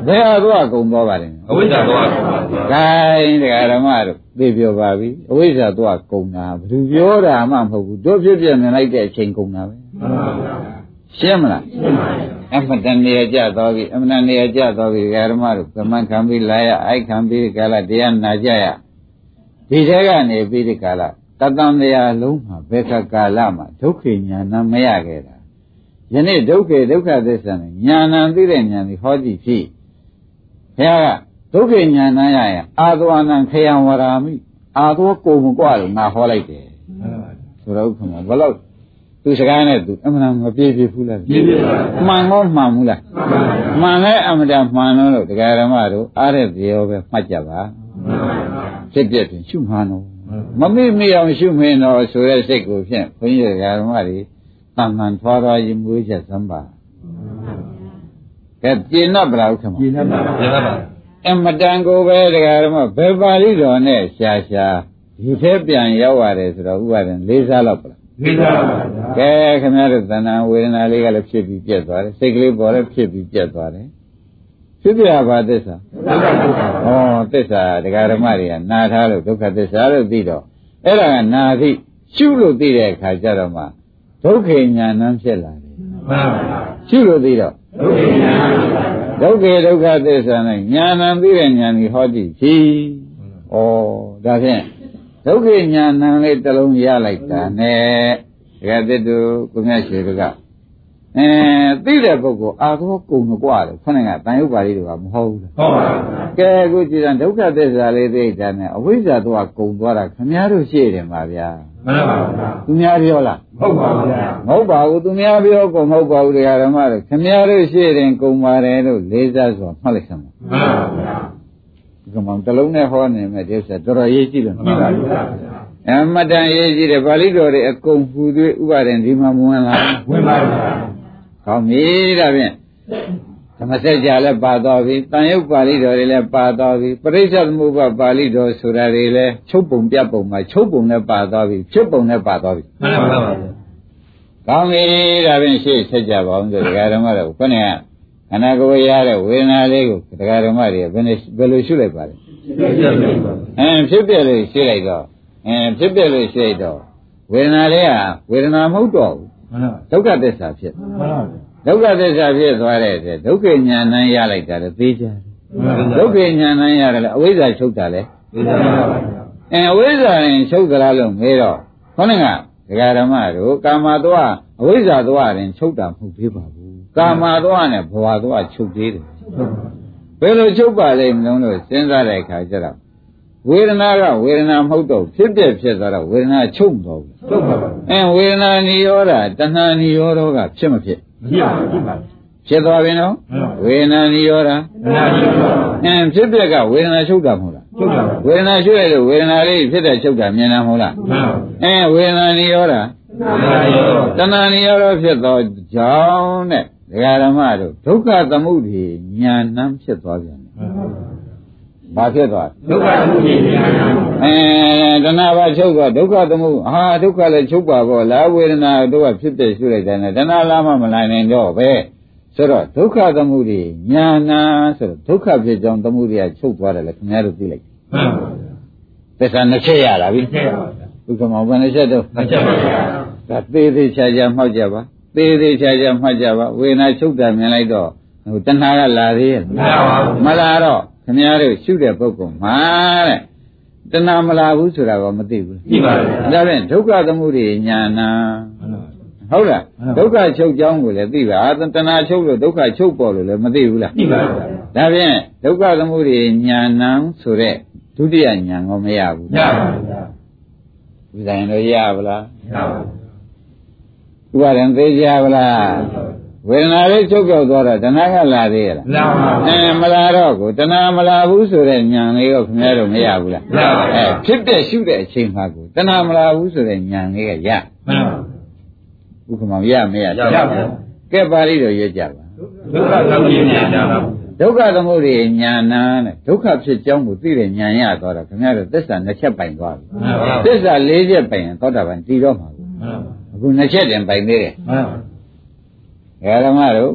ဘယ်အာတော်ကုန်သွားပါလဲအဝိဇ္ဇာတော့ပါဗျာဂိုင်းဒကာဓမ္မတို့သိပြောပါပြီအဝိဇ္ဇာတော့ကုန်တာဘယ်သူပြောတာမှမဟုတ်ဘူးတို့ဖြစ်ပြမြင်လိုက်တဲ့အချိန်ကုန်တာပဲမှန်ပါဗျာရှင်းမလားရှင်းပါဗျာအမတန်နေရာကြသွားပြီအမတန်နေရာကြသွားပြီဓမ္မတို့ကမန်ခံပြီးလာရအိုက်ခံပြီးကာလတရားနာကြရဒီတဲကနေပြီးဒီကာလ တတန်တရားလုံးမှာဘယ်ခါကာလမှာဒုက္ခဉာဏ်မရခဲ့တာယနေ့ဒုက္ခဒုက္ခသစ္စာနဲ့ဉာဏ်သိတဲ့ဉာဏ်ဒီဟောကြည့်ဖြစ်ဘုရားကဒုက္ခဉာဏ်ရရင်အာသဝနံခယံဝရာမိအာသောကိုမကွာလို့ငါဟောလိုက်တယ်မှန်ပါဗျာဆိုတော့ဥက္ကမဘယ်လို့သူစကားနဲ့သူအမှန်မပြေပြေဘူးလားပြည့်ပြည့်ပါဗျာမှန်ကောမှန်ဘူးလားမှန်ပါဗျာမှန်လဲအမှန်တန်မှန်လို့တရားဓမ္မတို့အားတဲ့ပြေရောပဲမှတ်ကြပါမှန်ပါဗျာဖြစ်ပြပြင်ရှုမှန်တော့ မမိမိအောင်ရှုမင်းတော့ဆိုတဲ့စိတ်ကိုဖြင့်ဘုန်းကြီးတရားဓမ္မတွေတန်မှန်ထွားထွားရင်မွေးချက်စမ်းပါကဲပြင်း납ဗလားဥက္ကမပြည့်နေပါဗျာပြည့်ပါဗျာအမတန်ကိုပဲတရားဓမ္မဘယ်ပါဠိတော်နဲ့ရှာရှာဒီထဲပြန်ရောက်ရတယ်ဆိုတော့ဥပါဒံ၄စားလောက်ပလားပြည့်ပါဗျာကဲခင်ဗျားတို့သဏ္ဍာန်ဝေဒနာလေးကလည်းဖြစ်ပြီးပြတ်သွားတယ်စိတ်ကလေးပေါ်လည်းဖြစ်ပြီးပြတ်သွားတယ် ဖြစ်ပြဘာသစ္စာဒုက္ခဒုက္ခဩသစ္စာတရားဓမ္မတွေကနာထားလို့ဒုက္ခသစ္စာလို့သိတော့အဲ့ဒါကနာသိရှုလို့သိတဲ့အခါကျတော့မှဒုက္ခဉာဏ်နှံဖြစ်လာတယ်မှန်ပါဗျာရှုလို့သိတော့ဒုက္ခဉာဏ်ဒုက္ခဒုက္ခသစ္စာနဲ့ဉာဏ်နှံသိတဲ့ဉာဏ်ကြီးဟောကြည့်ပြီဩဒါဖြင့်ဒုက္ခဉာဏ်နှံလေးတစ်လုံးရလိုက်တာနဲ့ဒကာသစ်တို့ကိုမြတ်ရွှေတို့က အဲသိတဲ့ပုဂ္ဂိုလ်အာသောကုံမကွာတယ်ခொနဲ့ကတန်ရုပ်ပါဠိတွေကမဟုတ်ဘူးလားဟုတ်ပါဗျာကဲအခုကြည်စံဒုက္ခသစ္စာလေးသိတာနဲ့အဝိဇ္ဇာတော့ကုံသွားတာခမည်းတော်ရှိတယ်မှာဗျာမှန်ပါဗျာသူများပြောလားဟုတ်ပါဗျာမဟုတ်ပါဘူးသူများပြောကုံမဟုတ်ပါဘူးတရားဓမ္မတွေခမည်းတော်ရှိတယ်ကုံပါတယ်လို့လေးစားစွာမှတ်လိုက်စမ်းပါမှန်ပါဗျာဒီကမောင်တစ်လုံးနဲ့ဟောနေမယ်ဒီဥစ္စာတော်တော်ရေးကြည့်လို့မှန်ပါဗျာအမတန်ရေးကြည့်တယ်ပါဠိတော်တွေအကုန်ပူသွေးဥပါဒင်ဒီမှာမဝင်လာဘူးဝင်ပါဗျာ ကောင်းပြီဒါဖြင့်ဓမ္မစကြာလည်းပါတော်ပြီတန်ရုပ်ပါဠိတော်တွေလည်းပါတော်ပြီပရိစ္ဆေသမုပ္ပါပါဠိတော်ဆိုတာတွေလည်းချုပ်ပုံပြတ်ပုံမှာချုပ်ပုံနဲ့ပါတော်ပြီဖြစ်ပုံနဲ့ပါတော်ပြီမှန်ပါဗျာကောင်းပြီဒါဖြင့်ရှေ့ဆက်ကြပါအောင်ဆိုတရားဓမ္မတော်ကိုခொနဲ့ကခန္ဓာကိုယ်ရတဲ့ဝေဒနာလေးကိုတရားဓမ္မတွေဘယ်နဲ့ဘယ်လိုရှုလိုက်ပါလဲပြည့်ပြည့်ပါဗျာအင်းဖြစ်ပြလို့ရှုလိုက်တော့အင်းဖြစ်ပြလို့ရှုလိုက်တော့ဝေဒနာလေးကဝေဒနာမဟုတ်တော့ဘူး မှန်ပါဒုက္ခသစ္စာဖြစ်မှန်ပါဗျာဒုက္ခသစ္စာဖြစ်သွားတဲ့အတွက်ဒုက္ခဉာဏ်နဲ့ရလိုက်တာလည်းသိကြတယ်မှန်ပါဒုက္ခဉာဏ်နဲ့ရတယ်လည်းအဝိဇ္ဇာချုပ်တာလေပြည့်ပါဗျာအင်းအဝိဇ္ဇာရင်ချုပ်သလားလို့မေးတော့ခေါင်းကဒကာဓမ္မတို့ကာမသွားအဝိဇ္ဇာသွားရင်ချုပ်တာမဟုတ်သေးပါဘူးကာမသွားနဲ့ဘဝသွားချုပ်သေးတယ်ဘယ်လိုချုပ်ပါလိမ့်မလို့စဉ်းစားတဲ့အခါကျတော့ ဝေဒနာကဝေဒနာမဟုတ်တော့ဖြစ်ပြဖြစ်သွားတော့ဝေဒနာချုပ်မတော့ဘူးဟုတ်ပါဗျာအင်းဝေဒနာနိရောဓတဏှာနိရောဓကဖြစ်မဖြစ်ပြည့်ပါပြည့်ပါဖြစ်သွားပြီနော်ဝေဒနာနိရောဓနာကြည့်ပါအင်းဖြစ်ပြကဝေဒနာချုပ်တာမဟုတ်လားဟုတ်ပါဝေဒနာချုပ်ရလို့ဝေဒနာလေးဖြစ်တဲ့ချုပ်တာမြင်တာမဟုတ်လားမှန်ပါအင်းဝေဒနာနိရောဓနာရောတဏှာနိရောဓဖြစ်သောကြောင့်တဲ့ဒကာဓမ္မတို့ဒုက္ခသမုဒိညာဏ်ဖြစ်သွားပြန်တယ် ဘာဖြစ်သွားလဲဒုက္ခမှုကြီးညာနာအဲတဏှာပါချုပ်တော့ဒုက္ခသမုဒ္ဟာဒုက္ခလည်းချုပ်ပါပေါ့လားဝေဒနာတို့ကဖြစ်တဲ့ရှုလိုက်တယ်နဲ့တဏှာလာမှမလိုက်နိုင်တော့ပဲဆိုတော့ဒုက္ခသမုဒိညာနာဆိုတော့ဒုက္ခဖြစ်ကြောင်းသမုဒိကချုပ်သွားတယ်လေခင်ဗျားတို့သိလိုက်မှန်ပါသစ္စာနှစ်ချက်ရတာပြီပြည့်ပါဗျာဒုက္ခမောဘယ်နှစ်ချက်တော့မချက်ပါဗျာဒါသေးသေးချာချာမှောက်ကြပါသေးသေးချာချာမှတ်ကြပါဝေဒနာချုပ်တာမြင်လိုက်တော့ဟိုတဏှာကလာသေးရဲ့မှန်ပါဘူးမလာတော့ ခင်ဗျားတို့ရှုတဲ့ပုဂ္ဂိုလ်မှာတဲ့တဏှာမလာဘူးဆိုတာကမသိဘူးပြည့်ပါဗျာဒါဖြင့်ဒုက္ခသမုဒိညာနာဟုတ်လားဒုက္ခချုပ်ကြောင်းကိုလည်းသိပါအာတဏှာချုပ်လို့ဒုက္ခချုပ်ပေါ်လို့လည်းမသိဘူးလားပြည့်ပါဗျာဒါဖြင့်ဒုက္ခသမုဒိညာဏံဆိုတဲ့ဒုတိယညာကိုမရဘူးရပါဗျာဥဒ္ဒရင်တော့ရပါလားရပါဥပါဒံသိကြပါလား ဝေဒနာလေးချုပ်ကြောက်သွားတော့တဏှာကလာသေးရဲ့လားလာပါအဲမလာတော့ကိုတဏှာမလာဘူးဆိုတဲ့ညာလေးကိုခင်ဗျားတို့မရဘူးလားရပါအဲဖြစ်တဲ့ရှုတဲ့အချိန်မှာကိုတဏှာမလာဘူးဆိုတဲ့ညာလေးကရမှန်ပါဥက္ကမောင်ရမရရပါဗျာကဲပါဠိတော်ရွတ်ကြပါဒုက္ခသမုဒိညာနာပါဒုက္ခသမုဒိညာနာနဲ့ဒုက္ခဖြစ်ကြောင်းကိုသိတဲ့ညာရသွားတော့ခင်ဗျားတို့သစ္စာနှစ်ချက်ပိုင်သွားပြီမှန်ပါသစ္စာလေးချက်ပိုင်ရင်သောတာပန်တည်တော့မှာဘူးမှန်အခုနှစ်ချက်တင်ပိုင်သေးတယ်ပါ ဓမ္မတို့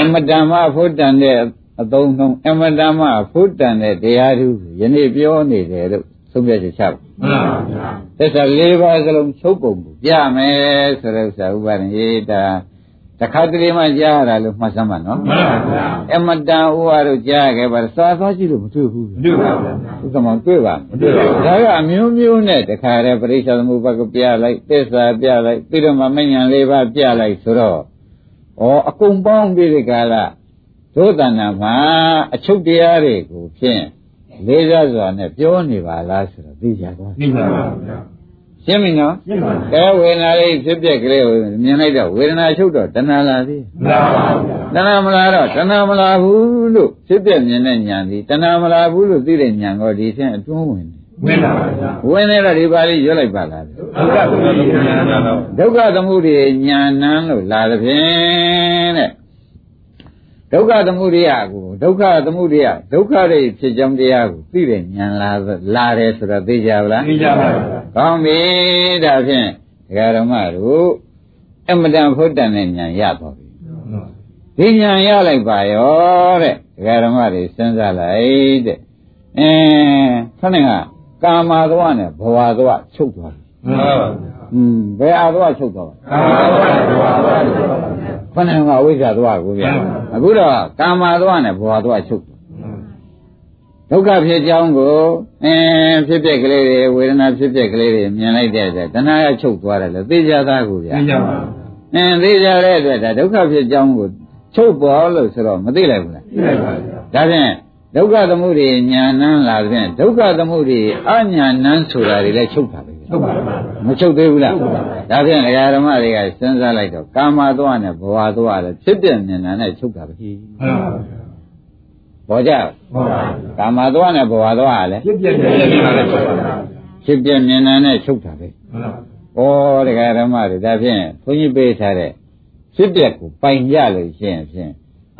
အမတန်မှဖို့တန်တဲ့အသုံးနှုန်းအမတန်မှဖို့တန်တဲ့တရားဓုကိုယနေ့ပြောနေတယ်လို့သုံးပြချက်ချပါမှန်ပါဗျာသစ္စာ၄ပါးစလုံးချုပ်ပုံကိုပြမယ်ဆိုတဲ့ဥစ္စာဥပါဒင်ရေးတာတခါတလေမှကြားရတာလို့မှတ်စမ်းပါနော်မှန်ပါဗျာအမတန်ဥပါတို့ကြားခဲ့ပါစာသွားကြည့်လို့မတွေ့ဘူးမတွေ့ပါဘူးဥက္ကမောင်တွေ့ပါမတွေ့ပါဘူးဒါကအမျိုးမျိုးနဲ့တခါတည်းပရိစ္ဆေသမုပ္ပါကပြလိုက်သစ္စာပြလိုက်ပြီးတော့မှမဉ္ဇဉ်လေးပါးပြလိုက်ဆိုတော့ ဩအကုန်ပေါင်းပြီးဒီကလာဒုသနာမှာအချုပ်တရားတွေကိုဖြင့်လေးစားစွာနဲ့ပြောနေပါလားဆိုတော့သိကြသွားသိပါပါဗျာရှင်းပြီနော်ရှင်းပါပြီကဲဝေဒနာလေးဖြစ်ပြက်ကလေးကိုမြင်လိုက်တော့ဝေဒနာချုပ်တော့တဏှာလာသေးမှန်ပါဗျာတဏှာမလာတော့တဏှာမလာဘူးလို့ဖြစ်ပြက်မြင်တဲ့ဉာဏ်ဒီတဏှာမလာဘူးလို့သိတဲ့ဉာဏ်ကိုဒီဆင်းအတွင်းဝင်တယ် ဝင်လာပါဗျာဝင်နေတော့ဒီပါလေးရွတ်လိုက်ပါလားဘုရားဘုရားဉာဏ်နာတော့ဒုက္ခသမှုရိဉာဏ်နန်းလို့လာတဲ့ဖြင့်တဲ့ဒုက္ခသမှုရိယကိုဒုက္ခသမှုရိယဒုက္ခရိဖြစ်ကြောင်းတရားကိုသိတဲ့ဉာဏ်လာလာတယ်ဆိုတော့သိကြပါလားသိကြပါဗျာကောင်းပြီဒါဖြင့်ဒကာဓမ္မတို့အမတန်ဖို့တန်တဲ့ဉာဏ်ရသွားပြီဒီဉာဏ်ရလိုက်ပါရောတဲ့ဒကာဓမ္မတွေစဉ်းစားလိုက်တဲ့အင်းခဏက ကာမသွားနဲ့ဘဝသွားချုပ်သွားပြီမှန်ပါဗျာอืมဘယ်အာသွားချုပ်သွားလဲကာမဝါဒဝါဒခဏကအဝိဇ္ဇာသွားကိုဗျာအခုတော့ကာမသွားနဲ့ဘဝသွားချုပ်သွားဒုက္ခဖြစ်ကြောင်းကိုအင်းဖြစ်ပြက်ကလေးတွေဝေဒနာဖြစ်ပြက်ကလေးတွေမြင်လိုက်တဲ့အတွက်တဏှာကချုပ်သွားတယ်လေသိကြသားကိုဗျာသိကြပါအင်းသိကြတဲ့အတွက်ဒါဒုက္ခဖြစ်ကြောင်းကိုချုပ်ပေါ်လို့ဆိုတော့မသိလိုက်ဘူးလားသိလိုက်ပါဗျာဒါဖြင့် ဒုက္ခသမှုတွေညာဏန်းလာဖြင့်ဒုက္ခသမှုတွေအညာဏန်းဆိုတာတွေလည်းချုပ်တာပဲဗျာဟုတ်ပါပါမချုပ်သေးဘူးလားဒါဖြင့်ဒကာဓမ္မတွေကစဉ်းစားလိုက်တော့ကာမသွားနဲ့ဘဝသွားလည်းဖြစ်ပြမြင်တာနဲ့ချုပ်တာပဲမှန်ပါဗျာဘောကြဟုတ်ပါကာမသွားနဲ့ဘဝသွားလည်းဖြစ်ပြပြပြပြလာတယ်ဟုတ်ပါဗျာဖြစ်ပြမြင်တာနဲ့ချုပ်တာပဲမှန်ပါဩဒကာဓမ္မတွေဒါဖြင့်ဘုန်းကြီးပေးထားတဲ့ဖြစ်ပြကိုပိုင်ကြလို့ရှိရင်ဖြင့်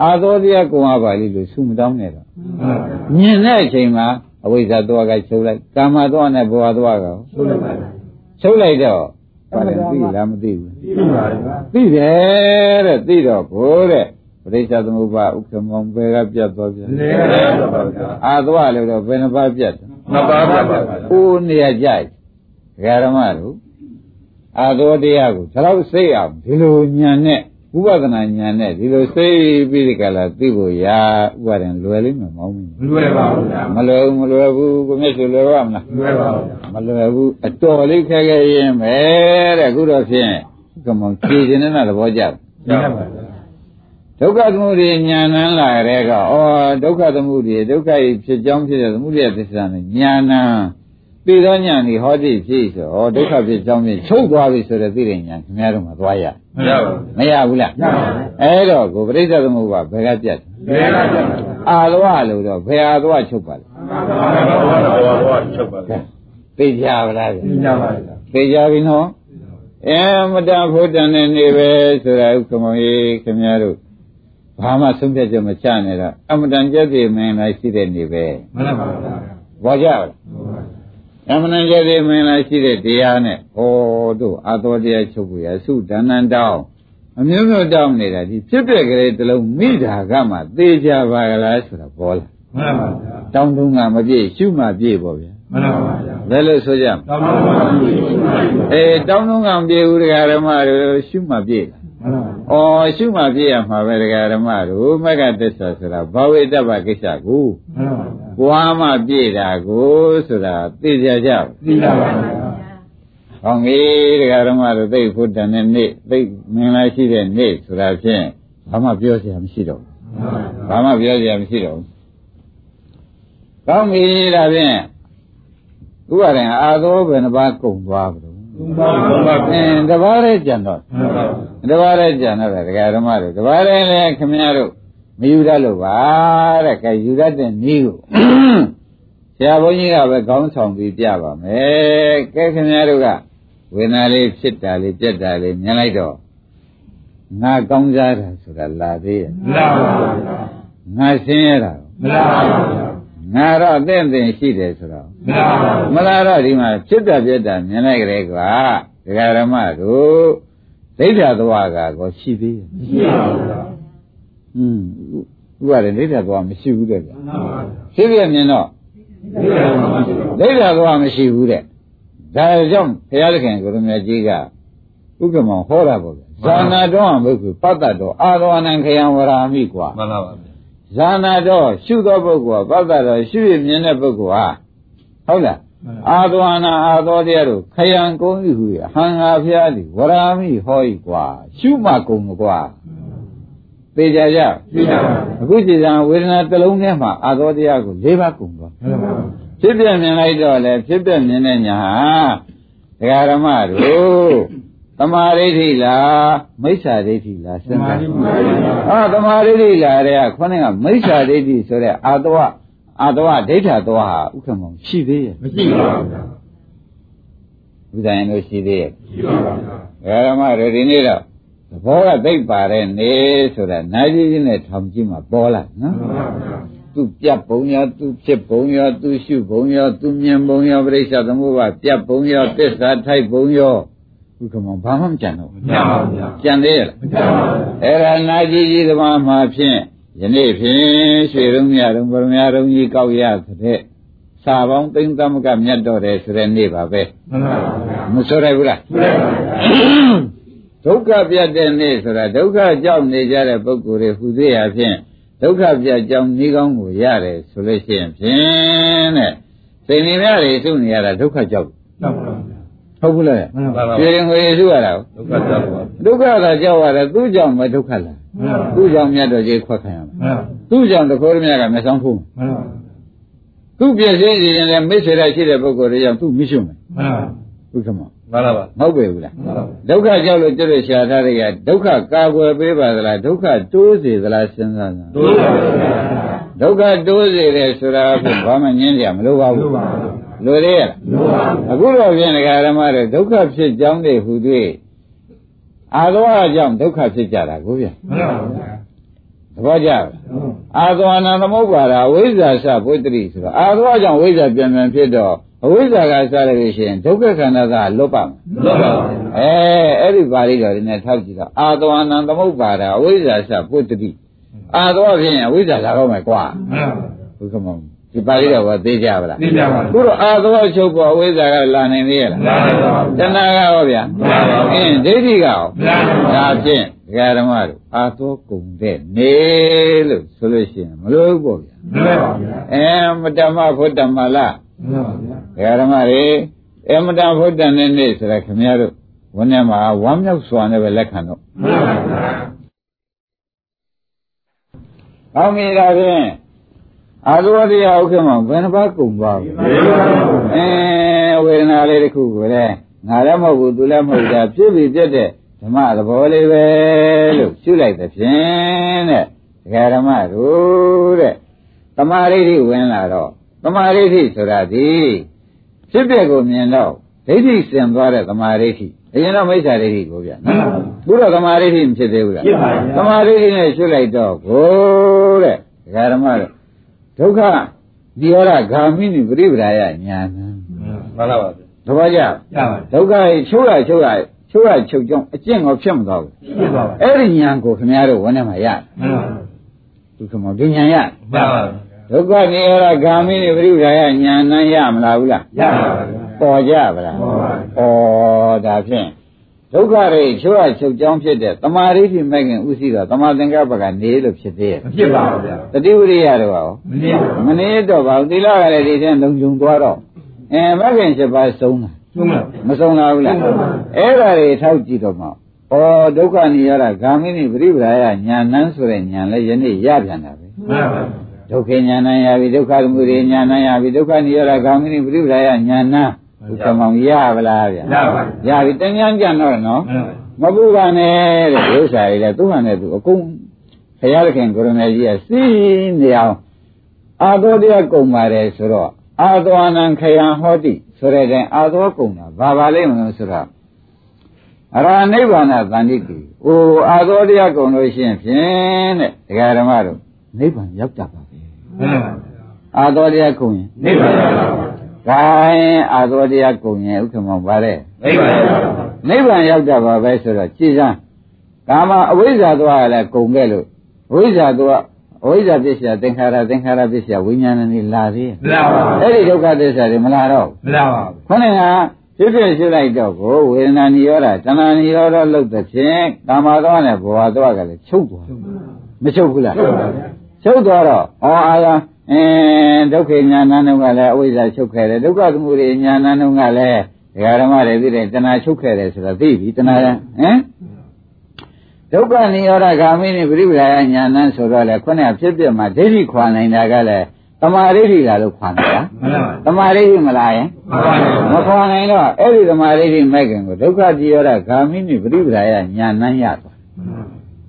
အာသောတရားကုံအပါလိလို့ဆုမတောင်းနဲ့တော့မှန်ပါဗျာမြင်တဲ့အချိန်မှာအဝိဇ္ဇာသွားကချုပ်လိုက်ကာမသွားနဲ့ဘဝသွားကဟုတ်လိုက်ပါဗျာချုပ်လိုက်တော့ဘာလဲသိလားမသိဘူးသိပါဗျာသိတယ်တဲ့သိတော့ကိုတဲ့ပရိစ္ဆသမုပ္ပါဥက္ကမောင်ဘယ်ကပြတ်သွားပြန်နေရတယ်ပါဗျာအာသွားလို့တော့ဘယ်နှပါးပြတ်တယ်မပါပါပါဗျာအိုးနေရာကြိုက်ဒကာရမတို့အာသောတရားကိုဒါတော့စိတ်အောင်ဒီလိုညံနဲ့ ဥပဒနာညံနဲ့ဒီလိုစိတ်ပြီးဒီကလာသိဖို့ရာဥပါဒံလွယ်လိမ့်မယ်မောင်းမင်းမလွယ်ပါဘူးဗျာမလွယ်ဘူးမလွယ်ဘူးကိုမျက်စိလွယ်ပါမလားမလွယ်ပါဘူးဗျာမလွယ်ဘူးအတော်လေးခဲခဲရင်ပဲတဲ့အခုတော့ဖြင့်ကမောင်ဖြေခြင်းနဲ့သဘောကျတယ်ရပါဗျာဒုက္ခသမှုတွေညာဏန်းလာတဲ့ကဩဒုက္ခသမှုတွေဒုက္ခကြီးဖြစ်ကြောင်းဖြစ်တဲ့သမှုတွေသစ္စာနဲ့ညာဏန်း သိသောညာဏီဟောတိဖြစ်ဆိုဩဒုက္ခဖြစ်ကြောင်းဖြစ်ချုပ်သွားပြီဆိုတဲ့သိတဲ့ညာခင်ဗျားတို့မှသွားရမရပါဘူးမရဘူးလားရပါဘူးအဲ့တော့ကိုပရိစ္ဆေသမုပ္ပါဘယ်ကပြတ်ဘယ်ကပြတ်လဲအာသွားလို့တော့ဘယ်အာသွားချုပ်ပါလဲဘာသာဘာသာချုပ်ပါလဲသိကြပါလားဗျသိကြပါဗျာသိကြပြီနော်အမတန်ဖို့တန်တဲ့နေပဲဆိုတာဥက္ကမောင်ကြီးခင်ဗျားတို့ဘာမှဆုံးဖြတ်ချက်မချနဲ့တော့အမတန်ကြက်စီမင်းလိုက်ရှိတဲ့နေပဲမှန်ပါဗျာဘောကြပါလား အမတန်ကြက်စီမင်းလိုက်ရှိတဲ့တရားနဲ့ဟောတို့အာသောတရားချုပ်ကိုရစုဒဏ္ဍန်တောင်းအမျိုးမျိုးတောင်းနေတာဒီဖြစ်တဲ့ကလေးတစ်လုံးမိတာကမှသေချာပါကလားဆိုတာပေါ်လာမှန်ပါဗျာတောင်းတုံးကမပြည့်ရှုမှပြည့်ပေါ့ဗျာမှန်ပါဗျာဘယ်လိုဆိုကြမလဲတောင်းပါပါဘုရားအေးတောင်းတုံးကမပြည့်ဘူးတရားဓမ္မတို့ရှုမှပြည့်လား မှန်ပါ။အော်ရှုမှပြည့်ရမှာပဲတရားဓမ္မတို့မကတစ္ဆာဆိုတာဘာဝိတ္တပကိစ္စကိုမှန်ပါဗျာပွားမှပြည့်တာကိုဆိုတာသိကြကြဘူးသိကြပါဗျာ။ဟောင်းကြီးတရားဓမ္မတို့သိဖို့တန်တဲ့နေ့သိမင်္ဂလာရှိတဲ့နေ့ဆိုတာဖြင့်ဘာမှပြောစရာမရှိတော့ဘူး။ဘာမှပြောစရာမရှိတော့ဘူး။ကောင်းပြီဒါဖြင့်ဥပါရင်အာသောဘယ်နှပါးကုန်သွားပြီ လို့သုံးပါးသုံးပါးအင်းတပါးလေးကြံတော့မှန်ပါတပါးလည်းကြံတော့တယ်ဒကာဓမ္မတို့တပါးလည်းလည်းခင်ဗျားတို့မယူတတ်လို့ပါတဲ့ကဲယူတတ်တဲ့နည်းကိုဆရာဘုန်းကြီးကပဲခေါင်းဆောင်ပြီးပြပါမယ်ကဲခင်ဗျားတို့ကဝေဒနာလေးဖြစ်တာလေးပြက်တာလေးမြင်လိုက်တော့ငါကောင်းစားတာဆိုတာလာသေးရဲ့မလားပါဗျာငါဆင်းရဲတာမလားပါဗျာ ငါတော့သင့်သင်ရှိတယ်ဆိုတော့မလားတော့ဒီမှာဖြစ်တာပြက်တာမြင်လိုက်ကြလေကွာဒကာရမတို့ဒိဋ္ဌသဝကကိုရှိသေးရဲ့မရှိပါဘူးဗျာဟွန်းဥပါဒေဒိဋ္ဌသဝမရှိဘူးတဲ့ဗျာရှိပြမြင်တော့ဒိဋ္ဌသဝမရှိဘူးတဲ့ဒါကြောင့်ဘုရားသခင်ကိုရမကြီးကဥက္ကမောဟောတာပေါ့ဗျာဇာနာတော်ဘုက္ခုပတ္တတော်အာရဝဏံခယံဝရာမိကွာမှန်ပါပါ ဇာနာတော့ရှုသောပုဂ္ဂိုလ်ကပတ်သက်တော့ရှုရမြင်တဲ့ပုဂ္ဂိုလ်ဟာဟုတ်လားအာသဝနာအာသောတရားတို့ခယံကုံဤဟူရဟံငါဖျားသည်ဝရာမိဟောဤကွာရှုမှကုံမကွာသိကြကြသိကြပါအခုစီစဉ်ဝေဒနာတစ်လုံးထဲမှာအာသောတရားကို၄ပါးကုံသွားဖြစ်ပြမြင်လိုက်တော့လေဖြစ်ပြမြင်တဲ့ညာဟာဒကာရမတို့ တမာရိဋ္ဌိလားမိစ္ဆာဒိဋ္ဌိလားစဉ်းစားအာတမာရိဋ္ဌိလားတဲ့ကခေါင်းကမိစ္ဆာဒိဋ္ဌိဆိုတဲ့အာတဝအာတဝဒိဋ္ဌသွားဟာဥက္ကမောင်ရှိသေးရဲ့မရှိပါဘူးဗျာဘုရားရင်တို့ရှိသေးရဲ့ရှိပါပါဗျာဒကာရမတို့ဒီနေ့တော့သဘောကသိပ်ပါတဲ့နေဆိုတာနိုင်ကြီးချင်းနဲ့ထောင်ကြည့်မှပေါ်လာနော်မှန်ပါဗျာသူပြတ်ပုံရောသူဖြစ်ပုံရောသူရှုပုံရောသူမြင်ပုံရောပြိဿသမုပ္ပါပြတ်ပုံရောသစ္စာထိုက်ပုံရော ဥက္ကမောဘာမှမကြံတော့မကြပါဘူးဗျာကြံသေးရလားမကြပါဘူးအဲ့ဒါနာကြီးကြီးသမားမှာဖြင့်ယနေ့ဖြင့်ရွှေရုံးမြရုံးဗရမယရုံးကြီးကောက်ရတဲ့စာပေါင်းသိမ့်သမကမြတ်တော်တယ်ဆိုတဲ့နေ့ပါပဲမှန်ပါပါဗျာမဆိုရဘူးလားသိပါပါဗျာဒုက္ခပြတ်တဲ့နေ့ဆိုတာဒုက္ခကြောင့်နေကြတဲ့ပုဂ္ဂိုလ်တွေဟူသေးရဖြင့်ဒုက္ခပြတ်ကြောင်းဤကောင်းကိုရတယ်ဆိုလို့ရှိရင်ဖြင့်တဲ့စိတ်နေများတွေစုနေရတာဒုက္ခကြောင့်တော့ပါဗျာ ဟုတ်ဘူးလားမှန်ပါပါပြေရင်ငွေစုရတာကိုဒုက္ခတော့ပါဒုက္ခကကြောက်ရတယ်သူ့ကြောင့်မဒုက္ခလားမှန်ပါသူ့ကြောင့်မြတ်တော်ကြီးခွက်ခံရမယ်မှန်ပါသူ့ကြောင့်တခိုးရမြတ်ကမျက်စောင်းဖုံးမှန်ပါသူ့ပြည့်စည်ရင်လည်းမိစ္ဆေရရှိတဲ့ပုဂ္ဂိုလ်တွေကြောင့်သူ့မရှိမယ်မှန်ပါဘုက္ခမမှန်ပါပါမဟုတ်ပေဘူးလားမှန်ပါဒုက္ခကြောက်လို့ကျွတ်လို့ရှာထားတဲ့ကဒုက္ခကာကွယ်ပေးပါသလားဒုက္ခတိုးစေသလားစဉ်းစားစမ်းတို့ပါဗျာဒုက္ခတိုးစေတယ်ဆိုတာအဖြစ်ဘာမှငင်းကြမလို့ပါဘူး တို့ပါဗျာလိုသေးရလားတို့ပါအခုတော့ပြင်ဒကာရမတွေဒုက္ခဖြစ်ကြောင်းတွေဟူ၍အာသောအကြောင့်ဒုက္ခဖြစ်ကြတာကိုဗျမှန်ပါဗျာသဘောကျလားအာသောအနန္တမုပ္ပါဒအဝိဇ္ဇာစဘုဒ္ဓတိဆိုတော့အာသောအကြောင့်ဝိဇ္ဇာပြန်ပြန်ဖြစ်တော့အဝိဇ္ဇာကစားရလို့ရှိရင်ဒုက္ခခန္ဓာကလွတ်ပါမယ်တို့ပါဗျာအဲအဲ့ဒီပါဠိတော်ဒီနဲ့ထောက်ကြည့်တော့အာသောအနန္တမုပ္ပါဒအဝိဇ္ဇာစဘုဒ္ဓတိအာသောအဖြစ်ရင်အဝိဇ္ဇာလာတော့မယ်ကွာမှန်ပါဘုခမော ဒီပါဠိတော်ကသိကြပါလားသိကြပါခုတော့အာသောချုပ်ပေါ်အဝိဇ္ဇာကလာနိုင်သေးရဲ့လားလာပါပါတဏှာကရောဗျာမှန်ပါပါအင်းဒိဋ္ဌိကရောမှန်ပါပါဒါဖြင့်ဒကာဓမ္မတို့အာသောကုန်တဲ့နေလို့ဆိုလို့ရှိရင်မလို့ဘူးပေါ့ဗျာမှန်ပါဗျာအဲမတ္တမဘုဒ္ဓမလားမှန်ပါဗျာဒကာဓမ္မတွေအမတဘုဒ္ဓနဲ့နေဆိုတာခင်ဗျားတို့ဝန်းထဲမှာဝမ်းမြောက်စွာနဲ့ပဲလက်ခံတော့မှန်ပါဗျာကောင်းပြီဒါဖြင့် အာသောတရားဥက္ကမဘယ်နှပါးကုန်သွားပြီမှန်ပါဗျာအဲဝေဒနာလေးတစ်ခုကိုလည်းငါလည်းမဟုတ်ဘူးသူလည်းမဟုတ်ဘူးဒါဖြစ်ပြီးပြတ်တဲ့ဓမ္မသဘောလေးပဲလို့ရှုလိုက်တဲ့ဖြင့်တဲ့ဒကာဓမ္မတို့တဲ့တမာရိဋ္ဌိဝင်လာတော့တမာရိဋ္ဌိဆိုတာဒီဖြစ်ပြကိုမြင်တော့ဒိဋ္ဌိစင်သွားတဲ့တမာရိဋ္ဌိအရင်တော့မိစ္ဆာဒိဋ္ဌိကိုဗျနော်ခုတော့တမာရိဋ္ဌိမဖြစ်သေးဘူးလားဖြစ်ပါဗျာတမာရိဋ္ဌိနဲ့ရှုလိုက်တော့ကိုတဲ့ဒကာဓမ္မတို့ ဒုက္ခဒီရဂာမိနိပရိပဒါယညာဏမှန်ပါဗျာသဘောကျရပါဒုက္ခရဲ့ချိုးရချိုးရချိုးရချုပ်ကြောင်းအကျင့်ကိုဖြစ်မသွားဘူးဖြစ်ပါပါအဲ့ဒီဉာဏ်ကိုခင်ဗျားတို့ဝန်းထဲမှာရမှန်ပါဒုက္ခမဒီဉာဏ်ရမှန်ပါဒုက္ခနေရဂာမိနိပရိပဒါယညာဏရမလားဘူးလားရပါဗျာပေါ်ကြပါလားပေါ်ပါဩဒါဖြင့် ဒုက္ခတွေချိုးရချုပ်ကြောင်းဖြစ်တဲ့တမာရိဋ္ဌိမဲ့ခင်ဥသိတော့တမာသင်္ကပ္ပကနေလို့ဖြစ်သေးရဲ့မဖြစ်ပါဘူးဗျာတတိဝိရိယတော့ရောမနည်းမနေတော့ပါဘူးသီလကလည်းဒီတဲ့လုံခြုံသွားတော့အဲမဲ့ခင်7ပါးဆုံးတာသုံးပါမဆုံးလာဘူးလားဆုံးပါဘူးအဲ့ဒါတွေထောက်ကြည့်တော့မှဩဒုက္ခនិရောဓဂာမိနိပရိပဒါယညာဏန်းဆိုတဲ့ညာလဲယနေ့ရပြန်တာပဲမှန်ပါဒုက္ခညာဏန်းရပြီဒုက္ခသမုဒယညာဏန်းရပြီဒုက္ခនិရောဓဂာမိနိပရိပဒါယညာဏန်း ဒုက္ခမောင်ရပါလားဗျာရပါရပြီတញ្ញမ်းကြံတော့နော်မှန်ပါမပူပါနဲ့တဲ့ဥစ္စာတွေလည်းသူ့ဟာနဲ့သူအကုန်ဘုရားသခင်ကိုရမေကြီးကစီးနေအောင်အာသောတရားကုံပါတယ်ဆိုတော့အာသောအနံခယံဟောတိဆိုတဲ့တိုင်အာသောကုံတာဘာပါလိမ့်မလို့ဆိုတော့အရာနိဗ္ဗာန်သန္တိကိ။အိုအာသောတရားကုံလို့ရှိရင်ဖြင့်တဲ့ဒကာဓမ္မတို့နိဗ္ဗာန်ရောက်ကြပါပဲမှန်ပါ။အာသောတရားကုံရင်နိဗ္ဗာန်ရပါ ဂိုင်းအာသောတရားကုံရင်ဥက္ကမောပါတဲ့နိဗ္ဗာန်ရပါနိဗ္ဗာန်ရောက်ကြပါပဲဆိုတော့ကြည်စမ်းကာမအဝိဇ္ဇာသွားရလဲကုံခဲ့လို့အဝိဇ္ဇာသွားအဝိဇ္ဇာပစ္စယသင်္ခါရသင်္ခါရပစ္စယဝိညာဏနေလာသေးရဲ့မလားပါအဲ့ဒီဒုက္ခသစ္စာတွေမလာတော့ဘူးမလားပါခေါင်းကပြဖြစ်ဖြစ်ရှုလိုက်တော့ကိုဝေဒနာနိရောဓတဏှာနိရောဓလို့တဲ့ဖြင့်ကာမသောနဲ့ဘဝသောကလည်းချုပ်သွားမချုပ်ဘူးလားဟုတ်ပါဗျာချုပ်သွားတော့ဩအာယ အင်းဒုက္ခညာဏတုံးကလည်းအဝိဇ္ဇာချုပ်ခဲ့တယ်ဒုက္ခသမုဒယညာဏတုံးကလည်းဒကာဓမ္မတွေသိတယ်တဏှာချုပ်ခဲ့တယ်ဆိုတာသိပြီတဏှာဟမ်ဒုက္ခနိရောဓဂာမိနိပရိပဒါယညာဏဆိုတော့လေခုနကဖြစ်ပြမှာဒိဋ္ဌိခွာနိုင်တာကလည်းတမာဒိဋ္ဌိလားလို့ခွာနိုင်တာမှန်ပါတမာဒိဋ္ဌိမလားယင်မှန်ပါမခွာနိုင်တော့အဲ့ဒီတမာဒိဋ္ဌိမဲ့ခင်ကိုဒုက္ခတိရောဓဂာမိနိပရိပဒါယညာဏရသွား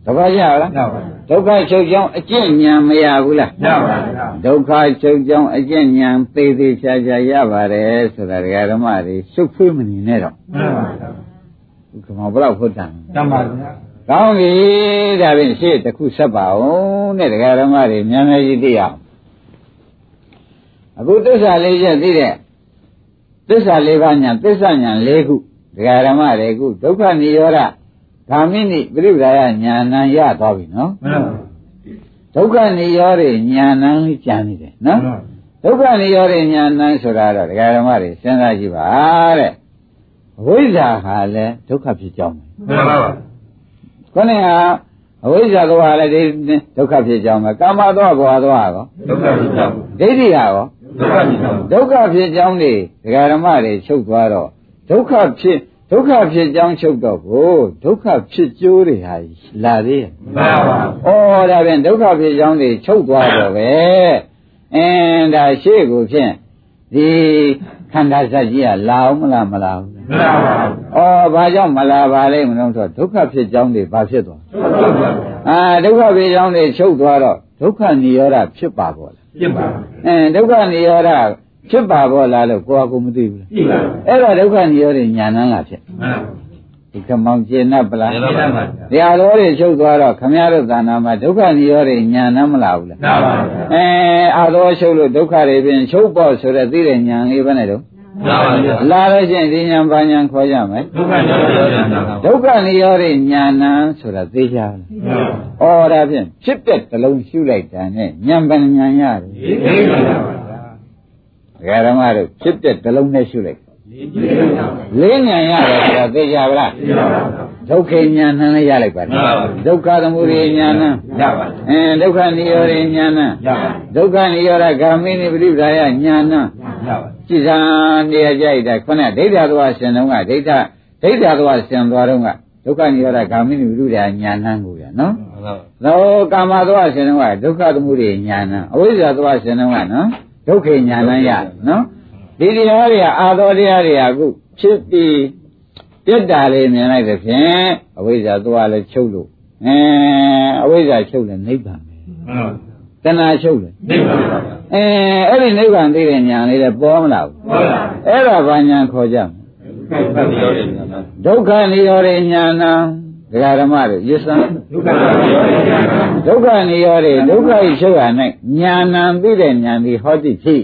တပည့်ရလားရပါဒုက္ခချုပ်ကြောင်းအကျင့်ဉာဏ်မရဘူးလားရပါဗျာဒုက္ခချုပ်ကြောင်းအကျင့်ဉာဏ်သေးသေးချာချာရပါတယ်ဆိုတာဒကာဓမ္မတွေရှုပ်ဖွေးမနေနဲ့တော့မှန်ပါဗျာဒီကမောဘလောက်ဟုတ်တယ်တမ္ပါဗျာကောင်းပြီဒါဖြင့်ရှေ့တစ်ခုဆက်ပါဦးတဲ့ဒကာဓမ္မတွေမြန်မြန်ကြီးသိအောင်အခုသစ္စာလေးချက်သိတဲ့သစ္စာလေးပါးညာသစ္စာညာ၄ခုဒကာဓမ္မတွေအခုဒုက္ခនិရောဓ ဂာမိနိပရိပဒါယညာဏရသွားပြီနော်မှန်ပါဒုက္ခនិရောဓညာဏလေးကြံနေတယ်နော်ဒုက္ခនិရောဓညာဏဆိုတာတော့ဒကာဓမ္မတွေစဉ်းစားကြည့်ပါတဲ့အဝိဇ္ဇာဟာလည်းဒုက္ခဖြစ်ကြောင်းပဲမှန်ပါပါခေါင်းကအဝိဇ္ဇာကဟာလည်းဒီဒုက္ခဖြစ်ကြောင်းပဲကာမသောဘောသောရောဒုက္ခဖြစ်ကြောင်းဒိဋ္ဌိဟာရောဒုက္ခဖြစ်ကြောင်းဒုက္ခဖြစ်ကြောင်းတွေဒကာဓမ္မတွေချုပ်သွားတော့ဒုက္ခဖြစ် ဒုက္ခဖြစ်ကြောင်းချုပ်တော့ကိုဒုက္ခဖြစ်ကျိုးတွေဟာလာသေးရဲ့မှန်ပါပါဩဒါပြန်ဒုက္ခဖြစ်ကြောင်းတွေချုပ်သွားတော့ပဲအင်းဒါရှေ့ကိုဖြင့်ဒီခန္ဓာစက်ကြီးကလာအောင်မလားမလာဘူးမှန်ပါပါဩဘာကြောင့်မလာပါလဲမလို့ဆိုဒုက္ခဖြစ်ကြောင်းတွေဘာဖြစ်သွားဟုတ်ပါဗျာအာဒုက္ခဖြစ်ကြောင်းတွေချုပ်သွားတော့ဒုက္ခនិရောဓဖြစ်ပါပေါ့လားပြစ်ပါအင်းဒုက္ခនិရောဓ ဖြစ်ပါဘောလားလို့ကိုယ်ကကိုမသိဘူးသိပါဘူးအဲ့တော့ဒုက္ခညရောတွေညာနန်းလာဖြစ်မှန်ပါဒီကမောင်ကျင်납ပလားကျင်납ပါဗျာတရားတော်တွေချုပ်သွားတော့ခမရတို့သာနာမှာဒုက္ခနိရောဓညာနမ်းမလားဘူးလားနားပါဗျာအဲအာတော်ချုပ်လို့ဒုက္ခတွေပြင်ချုပ်ပေါ့ဆိုတဲ့သိတဲ့ညာလေးပဲနဲ့တော့နားပါဗျာလာလို့ချင်းဒီညာဘာညာခေါ်ကြမယ်ဒုက္ခနိရောဓညာဒုက္ခနိရောဓညာနမ်းဆိုတာသိကြလားဩော်ဒါဖြင့်ဖြစ်တဲ့တလုံးရှုလိုက်တာနဲ့ညာပညာရတယ်သိပါပါ ဒကာဓမ္မတို့ဖြစ်တဲ့တလုံးနဲ့ရှုလိုက် ဒီကိစ္စပါ လေးဉာဏ်ရတယ်ဆိုတာသိကြပါလား ပြစ်ပါပါ ဒုက္ခဉာဏ်နဲ့လည်းရလိုက်ပါ မှန်ပါပါ ဒုက္ခသမုဒယဉာဏ် ရပါ အင်းဒုက္ခនិရောဓဉာဏ် ရပါ ဒုက္ခនិရောဓဂာမိနိပရိပဒါယဉာဏ် ရပါ ကြည်စံနေရာကြိုက်တာခုနဒိဋ္ဌာသွားရှင်တုန်းကဒိဋ္ဌဒိဋ္ဌာသွားရှင်သွားတုန်းကဒုက္ခនិရောဓဂာမိနိပရိပဒါယဉာဏ်ကိုရနော် မှန်ပါ သောကာမသွားရှင်တုန်းကဒုက္ခသမုဒယဉာဏ်အဝိဇ္ဇာသွားရှင်တုန်းကနော် ဒုက္ခဉာဏ်ရနော်ဒီတရားတွေကအာသောတရားတွေကအခုဖြစ်ပြီးပြတ်တာလေးမြင်လိုက်တဲ့ဖြင့်အဝိဇ္ဇာသွားလဲချုပ်လို့အဲအဝိဇ္ဇာချုပ်လဲနိဗ္ဗာန်ပဲမှန်ပါတဏှာချုပ်လဲနိဗ္ဗာန်ပါအဲအဲ့ဒီနိဗ္ဗာန်သိတဲ့ဉာဏ်လေးလည်းပေါ်မလာဘူးဟုတ်လားအဲ့ဒါဘာဉာဏ်ခေါ်ကြမလဲဒုက္ခရောတယ်ဒုက္ခនិရောဓဉာဏ ဒကာဓမ္မတို့ယစ္စံဒုက္ခရောတယ်ဒုက္ခនិရောဓဒုက္ခဤချုပ်ရ၌ဉာဏ်သိတဲ့ဉာဏ်ဒီဟောတိဖြစ်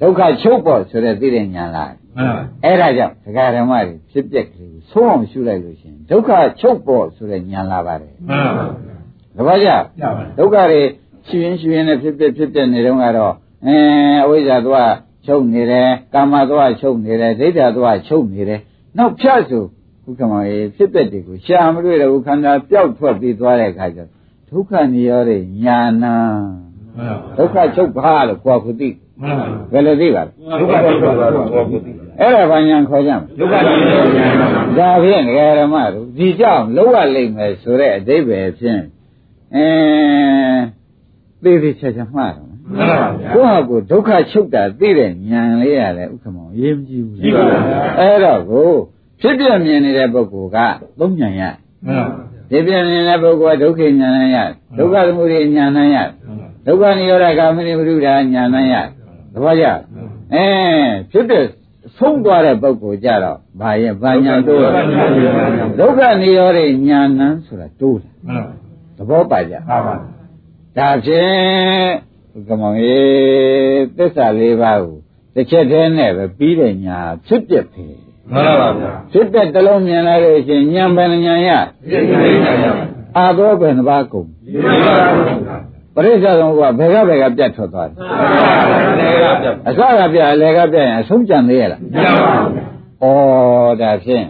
ဒုက္ခချုပ်ပေါ်ဆိုတဲ့သိတဲ့ဉာဏ်လားမှန်ပါအဲ့ဒါကြောင့်ဒကာဓမ္မတွေဖြစ်ပျက်ကလေးကိုဆုံးအောင်ရှုလိုက်လို့ရှိရင်ဒုက္ခချုပ်ပေါ်ဆိုတဲ့ဉာဏ်လာပါတယ်မှန်ပါတပည့်ကြရပါဒုက္ခတွေရှင်ရင်ရှင်ရင်နဲ့ဖြစ်ပျက်ဖြစ်ပျက်နေတော့ကတော့အဲအဝိဇ္ဇာသွားချုပ်နေတယ်ကာမသွားချုပ်နေတယ်ဒိဋ္ဌာသွားချုပ်နေတယ်နောက်ဖြတ်ဆို ဘုက္ခမောရေဖြစ်ပျက်တွေကိုရှာမတွေ့တော့ဘူးခန္ဓာပျောက်ထွက်ပြီးသွားတဲ့အခါကျတော့ဒုက္ခនិရောဓညာဏမှန်ပါဒုက္ခချုပ်ပါလို့ကိုယ်ကသိမှန်ပါဘယ်လိုသိပါလဲဒုက္ခရောတယ်တော့ကိုယ်ကိုသိအဲ့ဒါဘာညာခေါ်ကြမလဲဒုက္ခရောတယ်ဒါဖြင့်ဒကာရမတို့ဒီကြောင့်လောရလိမ့်မယ်ဆိုတဲ့အဓိပ္ပာယ်ဖြင့်အဲသိသိချာချာမှားတယ်မှန်ပါဗျာကိုယ့်ဟာကိုယ်ဒုက္ခချုပ်တာသိတဲ့ဉာဏ်လေးရတယ်ဥက္ကမောင်ရေးမကြည့်ဘူးကြည့်ပါဗျာအဲ့တော့ကို ဖြစ်ပြမြင်နေတဲ့ပုဂ္ဂိုလ်ကသုံးဉာဏ်ရမှန်ပါဖြစ်ပြမြင်တဲ့ပုဂ္ဂိုလ်ကဒုက္ခဉာဏ်ရဒုက္ခသမုဒယဉာဏ်ရဒုက္ခនិရောဓဂာမိနိဝိရုဒ္ဓဉာဏ်ရသဘောကျအဲဖြစ်တဲ့ဆုံးသွားတဲ့ပုဂ္ဂိုလ်ကြတော့ဘာရဲ့ဘာညာတိုးလဲဒုက္ခនិရောဓဉာဏ်ဆိုတာတိုးတယ်မှန်သဘောပါကြပါပါဒါဖြင့်ကမောင်ရေသစ္စာလေးပါးကိုတစ်ချက်တည်းနဲ့ပဲပြီးတဲ့ညာဖြစ်ပြက်ပြီ မှန်ပါဗျာဖြစ်တဲ့တလုံးမြင်လိုက်လို့ရှိရင်ဉာဏ်ပဲဉာဏ်ရဒီကိစ္စရပါအာသောပဲနှစ်ပါးကုန်ဒီကိစ္စပါပရိစ္ဆေသမုပ္ပါဘယ်ကဘယ်ကပြတ်ထွက်သွားတယ်ဘယ်ကပြတ်အစကပြတ်အလယ်ကပြတ်ရင်အဆုံးကြံသေးရလားမရပါဘူးဩဒါဖြင့်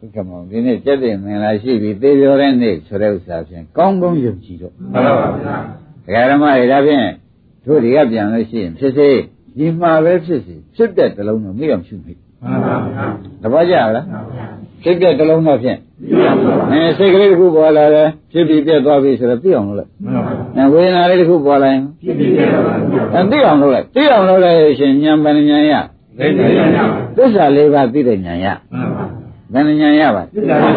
ဥက္ကမောင်ဒီနေ့ကြက်တဲ့မင်္ဂလာရှိပြီသေပြောတဲ့နေ့ဆိုတဲ့ဥစ္စာဖြင့်ကောင်းကောင်းယုံကြည်တော့မှန်ပါဗျာဒကာဓမ္မတွေဒါဖြင့်တို့တွေကပြန်လို့ရှိရင်ဖြစ်စေဒီမှာပဲဖြစ်စေဖြစ်တဲ့တလုံးတော့မိအောင်ရှုမိ မှန်ပါဗျာသဘောကျလားမှန်ပါဗျာဖြစ်တဲ့တလုံးတော့ဖြင့်ဒီပါဗျာအဲစိတ်ကလေးတစ်ခုပေါ်လာတယ်ဖြစ်ပြီးပြတ်သွားပြီဆိုတော့သိအောင်လုပ်လိုက်မှန်ပါဗျာအဲဝေဒနာလေးတစ်ခုပေါ်လာရင်ဖြစ်ဖြစ်ပြပါဗျာအဲသိအောင်လုပ်လိုက်သိအောင်လုပ်လိုက်ရှင်ဉာဏ်ပဏ္ဏဉာဏ်ရသိနေရပါသစ္စာလေးပါးသိတဲ့ဉာဏ်ရမှန်ပါဘယ်နှဉာဏ်ရပါဒီကနေ့ပါ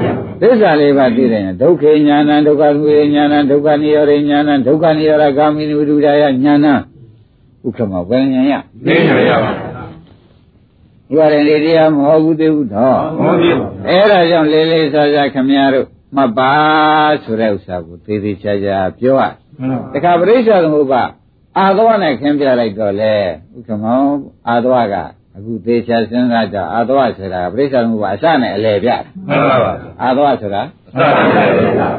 ဗျာသစ္စာလေးပါးသိတဲ့ဉာဏ်ဒုက္ခေဉာဏဒုက္ခသမုဒယဉာဏဒုက္ခនិရောဓဉာဏဒုက္ခនិရောဓဂာမိနိဝိဒုဒာယဉာဏဥက္ကမဘယ်နှဉာဏ်ရသိနေရပါ ဒီပါရင်လေးတရားမဟုတ်ဘူးသေးဘူးတော့ဟုတ်ပြီအဲ့ဒါကြောင့်လေးလေးစားစားခမည်းတော်မှတ်ပါဆိုတဲ့ဥစ္စာကိုသေးသေးချာချာပြောရမှန်ပါတခါပရိစ္ဆေသမုပ္ပါအာသဝနဲ့ခင်းပြလိုက်တော့လေဥက္ကမောအာသဝကအခုသေချာစဉ်းစားကြအာသဝဆိုတာပရိစ္ဆေသမုပ္ပါအစနဲ့အလယ်ပြတယ်မှန်ပါဗျာအာသဝဆိုတာစပါဗျာ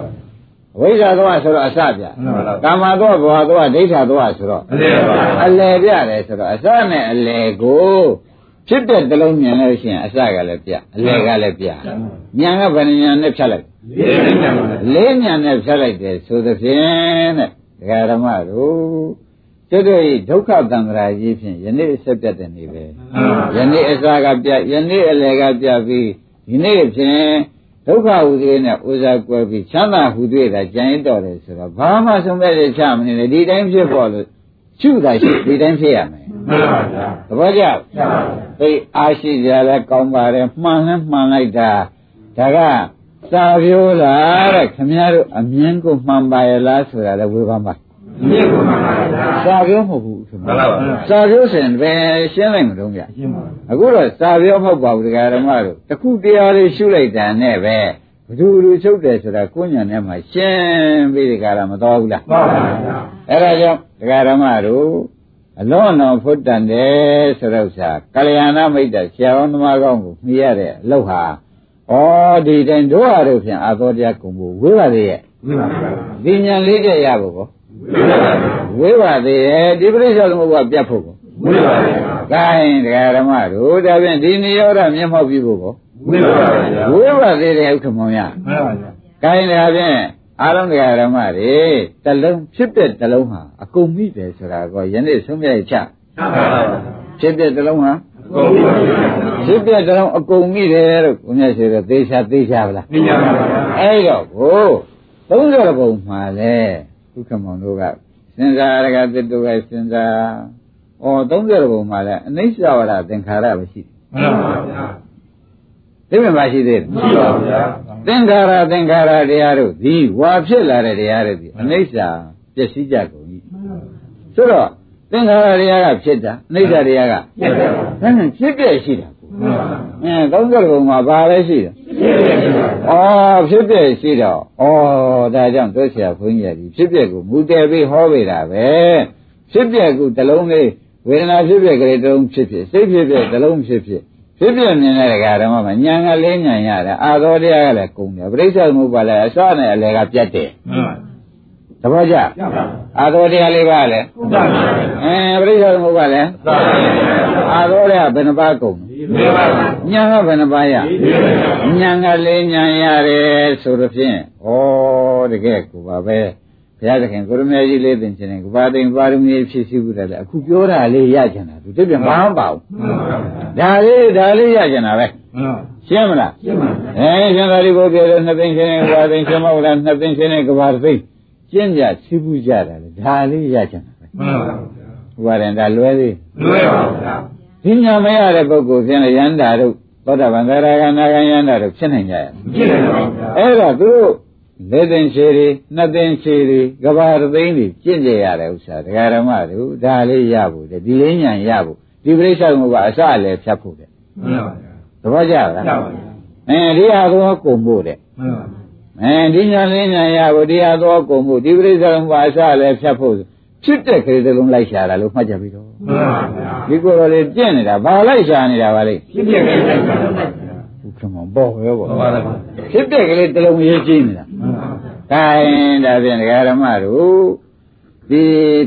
ဝိဇ္ဇာသဝဆိုတော့အစပြမှန်ပါဗျာကာမသဝဘောသဝဒိဋ္ဌသဝဆိုတော့အလေးပါအလယ်ပြတယ်ဆိုတော့အစနဲ့အလယ်ကို ဖြစ်တဲ့တလုံးမြင်လို့ရှိရင်အစကလည်းပြအလယ်ကလည်းပြညာကဗဏ္ဏညာနဲ့ဖြတ်လိုက်လေးနေပါဗျာလေးညာနဲ့ဖြတ်လိုက်တယ်ဆိုသဖြင့်တဲ့ဒကာဓမ္မတို့ကျွတ်တို့ဤဒုက္ခတံ္ဍရာကြီးဖြင့်ယနေ့အဆက်ပြတ်တဲ့နေ့ပဲယနေ့အစာကပြယနေ့အလယ်ကပြပြီးဒီနေ့ဖြင့်ဒုက္ခဟူသေးနဲ့ဥစားကွဲပြီးချမ်းသာဟူသေးတာကြံရင်တော်တယ်ဆိုတော့ဘာမှဆုံးမဲ့ချမနေနဲ့ဒီတိုင်းဖြစ်ပေါ်လို့ရှုတာရှိဒီတိုင်းဖြစ်ရမယ် မှန်ပါဗျာသဘောကျကျပါဗျာသိအားရှိကြလဲကောင်းပါတယ်မှန်လဲမှန်လိုက်တာဒါကစာပြိုးလားတဲ့ခင်ဗျားတို့အမြင်ကိုမှန်ပါရဲ့လားဆိုတာလည်းဝေဖန်ပါမြင့်ပါပါဗျာစာပြိုးမဟုတ်ဘူးခင်မှန်ဗျာပါဗျာစာပြိုးစင်ပဲရှင်းလိုက်မလို့ဗျရှင်းပါအခုတော့စာပြိုးမဟုတ်ပါဘူးတရားဓမ္မတို့တခုတရားလေးရှုလိုက်တာနဲ့ပဲဘသူလူချုပ်တယ်ဆိုတာကိုယ်ညာနဲ့မှရှင်းပြီးဒီကရမတော်ဘူးလားပါပါဗျာအဲ့ဒါကြောင့်တရားဓမ္မတို့ အလုံးအလုံးဖွတ်တန်တယ်ဆိုတော့ဥစ္စာကလျာဏမိတ်တဆရာတော်သမားကောင်းကိုမြည်ရတဲ့အလုပ်ဟာဩဒီတိုင်းတို့ဟာတို့ဖြင့်အာသောတရားကုံဖို့ဝေးပါသေးရဲ့ဝိပါဗျာဒီညာလေးတဲ့ရဖို့ကောဝိပါဗျာဝေးပါသေးရဲ့ဒီပရိစ္ဆေသမုပ္ပါပြတ်ဖို့ကောဝိပါဗျာဂိုင်းတရားဓမ္မတို့ဒါဖြင့်ဒီနိရောဓမျက်မှောက်ပြုဖို့ကောဝိပါဗျာဝေးပါသေးတယ်ဥက္ကမောင်ရမှန်ပါဗျာဂိုင်းဒါဖြင့် အားလုံးတရားဓမ္မတွေတလုံးဖြစ်တဲ့တလုံးဟာအကုန်မိတယ်ဆိုတာကောယနေ့ဆုံးဖြတ်ချက်မှန်ပါဗျာဖြစ်တဲ့တလုံးဟာကိုယ်ပါဗျာဖြစ်တဲ့တလုံးအကုန်မိတယ်လို့ဘုရားရှင်ကသေချာသေချာဗလားသိကြပါဗျာအဲ့တော့ကို30ပုံမှာလဲဒုက္ခမောင်တို့ကစဉ်းစားရကတစ်တို့ကစဉ်းစားဩ30ပုံမှာလဲအနိစ္စဝရသင်္ခါရပဲရှိမှန်ပါဗျာတယ်သိမြင်ပါရှိသေးတယ်ရှိပါဗျာ သင်္ခါရသင်္ခါရတရားတို့ဒီဝါဖြစ်လာတဲ့တရားတွေဒီအနိစ္စပျက်စီးကြကုန်ပြီဆိုတော့သင်္ခါရတရားကဖြစ်တာအနိစ္စတရားကဖြစ်တယ်ဒါနဲ့ဖြစ်ပြရှိတာကိုမှန်ပါဗျာအဲ30ပုံမှာဘာလဲရှိတယ်ဖြစ်တယ်ရှိပါဗျာဩဖြစ်ပြရှိတော့ဩဒါကြောင့်တို့ဆရာဘုန်းကြီးကဒီဖြစ်ပြကိုမူတည်ပြီးဟောပေးတာပဲဖြစ်ပြကိုတစ်လုံးလေးဝေဒနာဖြစ်ပြကလေးတစ်လုံးဖြစ်ဖြစ်စိတ်ဖြစ်ပြတစ်လုံးဖြစ်ဖြစ် ဖြစ်ပြမြင်တဲ့ဓမ္မမှာညာကလေးညာရတယ်အာသောတရားကလည်းကုန်တယ်ပရိစ္ဆေသမုပ္ပါလည်းအစနဲ့အလယ်ကပြတ်တယ်မှန်ပါသဘောကျကျပါဗျာအာသောတရားလေးပါလေဟုတ်ပါဗျာအဲပရိစ္ဆေသမုပ္ပါလည်းသာပါဗျာအာသောတရားဘယ်နှပါကုန်ဒီပါဗျာညာကဘယ်နှပါရဒီပါဗျာညာကလေးညာရတယ်ဆိုတော့ဖြင့်ဩတကယ်ကိုပါပဲ ဘုရားသခင်ကိုရမေကြီးလေးသင်ခြင်းနဲ့ကဘာသိင်ပါရမီဖြစ်စီဘူးတယ်လေအခုပြောတာလေးရကြတာသူတပြည့်မဟမ်းပါဘူးမှန်ပါဗျာဒါလေးဒါလေးရကြတာပဲမှန်ပါရှင်းမလားရှင်းပါဗျာအဲရှင်သာရိပုတ္တရာနှစ်သိန်းချင်းနဲ့ကဘာသိင်ရှင်မောလားနှစ်သိန်းချင်းနဲ့ကဘာသိင်ကျင့်ကြစီးပူးကြတာလေဒါလေးရကြတာပဲမှန်ပါဗျာဟိုပါတယ်ဒါလွဲသေးလွယ်ပါဗျာဒီညာမရတဲ့ပုဂ္ဂိုလ်ဖြင့်လည်းယန္တာတို့သောတာပန်သရဂနာဂယန္တာတို့ဖြစ်နိုင်ကြရဲ့ဖြစ်တယ်ပါဗျာအဲ့တော့သူတို့ လက်သိင်ခြေတွေနှစ်သိင်ခြေတွေကဘာတစ်သိန်းတွေကျင့်ကြရတဲ့ဥစ္စာဒကာရမတို့ဒါလေးရဖို့တဲ့ဒီလေးညာရဖို့ဒီပြိဿမှုကအစလည်းဖြတ်ဖို့တဲ့မှန်ပါဗျာသဘောကျလားကျပါဗျာအဲဒီဟာသောကုန်ဖို့တဲ့မှန်ပါဗျာအဲဒီညာလေးညာရဖို့ဒီဟာသောကုန်ဖို့ဒီပြိဿမှုကအစလည်းဖြတ်ဖို့ဖြစ်တဲ့ခရီးတစ်လုံးလိုက်ရှာတာလို့မှတ်ကြပြီတော့မှန်ပါဗျာဒီကိုယ်တော်လေးကျင့်နေတာဘာလိုက်ရှာနေတာပါလဲဖြစ်ဖြစ်ကြိုက်တာဗျာဘုရားမဘောရော ဘောဟုတ်ပါလားမှန်ဖြစ်တဲ့ကလေးတစ်လုံးရေးကြည့်နေတာပါဗျာဒါရင်ဒါဖြင့်ဒကာရမတို့ဒီ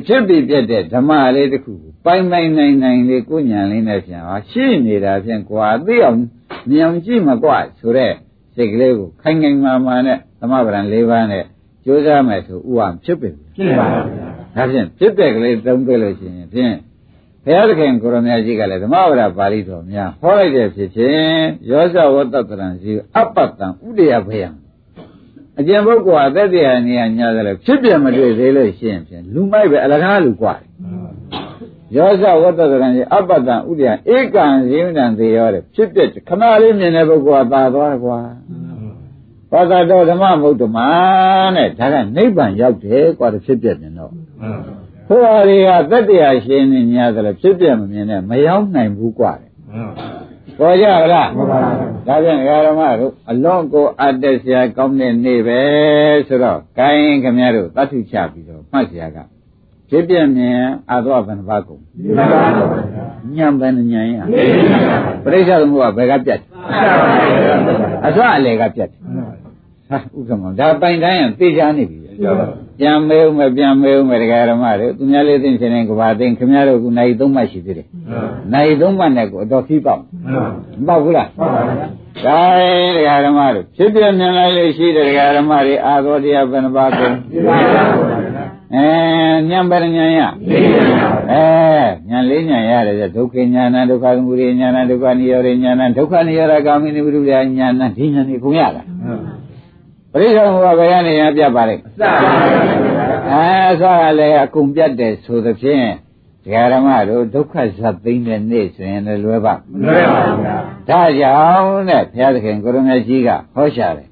ဖြစ်ပြီးပြတ်တဲ့ဓမ္မလေးတစ်ခုကိုပိုင်ပိုင်နိုင်နိုင်လေးကိုညာလေးနဲ့ပြန်ဟာရှိနေတာဖြင့်ကွာသိအောင်မြင်အောင်ကြည့်မကွာဆိုတဲ့စိတ်ကလေးကိုခိုင်ခိုင်မာမာနဲ့သမဗရံ၄ပါးနဲ့ကြိုးစားမယ်ဆိုဥအောင်ဖြစ်ပြီဖြစ်ပါဗျာဒါဖြင့်ဖြစ်တဲ့ကလေးသုံးပြလို့ရှိရင်ဖြင့် ဘုရားသခင်ကိုရမကြီးကလည်းဓမ္မဝရပါဠိတော်များဟောလိုက်တဲ့ဖြစ်ချင်းရောဇဝတ္တတရံစီအပ္ပတံဥဒယဘယံအကျင့်ပုဂ္ဂိုလ်အသက်တရားနေရညာတယ်လို့ဖြစ်ပြမတွေ့သေးလို့ရှိရင်ဖြင့်လူမိုက်ပဲအလကားလူกว่าတယ်ရောဇဝတ္တတရံစီအပ္ပတံဥဒယဧကံဇိမတံသေရောတဲ့ဖြစ်ပြခဏလေးမြင်တဲ့ပုဂ္ဂိုလ်ကသာသွားတယ်ကွာဘာသာတော်ဓမ္မမုဒ္ဓမာနဲ့ဒါကနိဗ္ဗာန်ရောက်တယ်ကွာတဖြစ်ပြမြင်တော့ ဟိုဟာတွေကသက်တရားရှင်နေညာသလားဖြစ်ပြမမြင်နဲ့မရောက်နိုင်ဘူးกว่าတယ်ပေါ်ကြပါလား ဟုတ်ပါဘူး ဒါဖြင့်ဓမ္မတို့အလွန်ကိုအတ္တဆရာကောင်းတဲ့နေ့ပဲဆိုတော့ဂိုင်းခင်ဗျားတို့တတ်ထုချပြီးတော့မှတ်ဆရာကဖြစ်ပြမြင်အာသောဘယ်နှပါကုန် ဒီပါပါဗျာ ညံပဲညံရ ဒီပါပါ ပရိစ္ဆေသမုပ္ပါဘယ်ကပြတ်အစွအလေကပြတ်ဟာဥက္ကမဒါပိုင်တိုင်းရင်သိချာနေပြီ ပြန်မဲဦးမယ်ပြန်မဲဦးမယ်တရားဓမ္မတွေသူများလေးသိချင်းနေကဘာသိခင်ဗျားတို့ကနိုင်သုံးမှရှိသေးတယ်နိုင်သုံးမှနဲ့ကိုအတော်ခီးပေါက်မပေါက်ဘူးလားဟုတ်ပါဗျာဒါတရားဓမ္မတို့ဖြစ်ပြမြင်လိုက်လို့ရှိတဲ့တရားဓမ္မတွေအာသောတရားဘယ်နှပါကုန်ဒီပါပါဗျာအဲညံပဲညံရဒီပါပါအဲညာလေးညာရတယ်ဆိုဒုက္ခညာဏဒုက္ခသမုဒယညာဏဒုက္ခនិရောဓညာဏဒုက္ခនិရောဓဂာမိနိဝိရုဒ္ဓညာဏဒီညာနေကုန်ရလား ပရိစ္ဆေသမုပ္ပါဘယ်ကနေရပြပါလိမ့်စပါပါဗျာအဲအစကလည်းအကုန်ပြတ်တယ်ဆိုသဖြင့်တရားဓမ္မတို့ဒုက္ခဇတ်သိမ့်တဲ့နေ့ဆိုရင်လည်းလွယ်ပါမလွယ်ပါဘူးဗျာဒါကြောင့်တဲ့ဘုရားသခင်ကိုရမကြီးကဟောရှာတယ်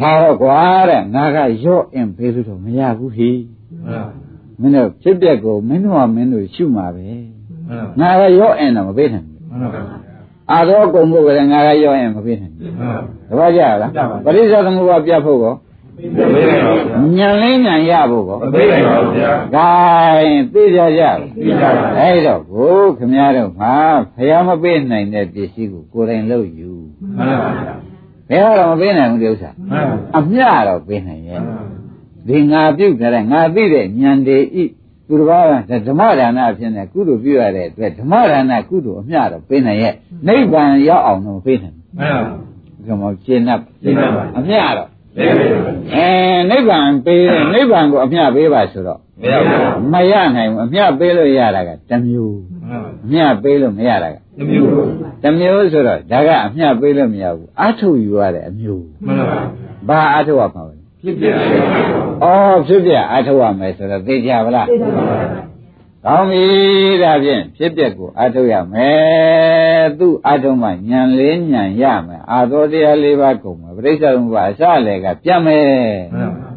ဒါတော့ကွာတဲ့ငါကရော့အင်ပေးလို့တော့မရဘူးဟိမင်းတို့ဖြစ်ပျက်ကိုမင်းတို့ကမင်းတို့ရှုမှာပဲငါကရော့အင်တော့မပေးနိုင်ဘူး အာသောကုံဖို့ကလည်းငါကရော့အင်မပေးနိုင်ဘူးတပည့်ကြလားပရိစ္ဆေသမုပ္ပါပြတ်ဖို့ကောညံလင်းညံရဖို့ကောမသိနိုင်ပါဘူးဗျာဂိုင်းသိကြကြသိကြပါဘူးအဲ့တော့ကိုခမည်းတော်မှာဖျားမပေးနိုင်တဲ့ပစ္စည်းကိုကိုယ်တိုင်လုပ်ယူမှန်ပါဗျာဘယ်တော့မပေးနိုင်ဘူးဒီဥစ္စာမှန်ပါအမျှတော့ပေးနိုင်ရဲ့ဒီငါပြုတ်ကြတဲ့ငါသိတဲ့ဉာဏ်တွေဤ သူတစ်ပါးကဓမ္မဒါနအဖြစ်နဲ့ကုသိုလ်ပြုရတဲ့အတွက်ဓမ္မဒါနကုသိုလ်အမျှတော့ပေးနိုင်ရဲ့နိဗ္ဗာန်ရောက်အောင်တော့မပေးနိုင်မှန်ပါဘူးဒီမှာကျင့်납ကျင့်납ပါအမျှတော့သိပါပါအဲနိဗ္ဗာန်ပေးတဲ့နိဗ္ဗာန်ကိုအမျှပေးပါဆိုတော့မရဘူးမရနိုင်ဘူးအမျှပေးလို့ရတာကတစ်မျိုးမှန်ပါအမျှပေးလို့မရတာကတမျိုးတစ်မျိုးဆိုတော့ဒါကအမျှပေးလို့မရဘူးအထုတ်ယူရတဲ့အမျိုးမှန်ပါဘာအထုတ်ရမှာလဲ ဖြစ်ပြတယ်ဩဖြစ်ပြအထုတ်ရမယ်ဆိုတော့သိကြပါလားကောင်းပြီဒါဖြင့်ဖြစ်ပြကိုအထုတ်ရမယ်သူ့အထုတ်မှညံလေးညံရမယ်အာသောတရားလေးပါးကုန်မယ်ပြိဿသမုပ္ပါအစလည်းကပြတ်မယ်မှန်ပါ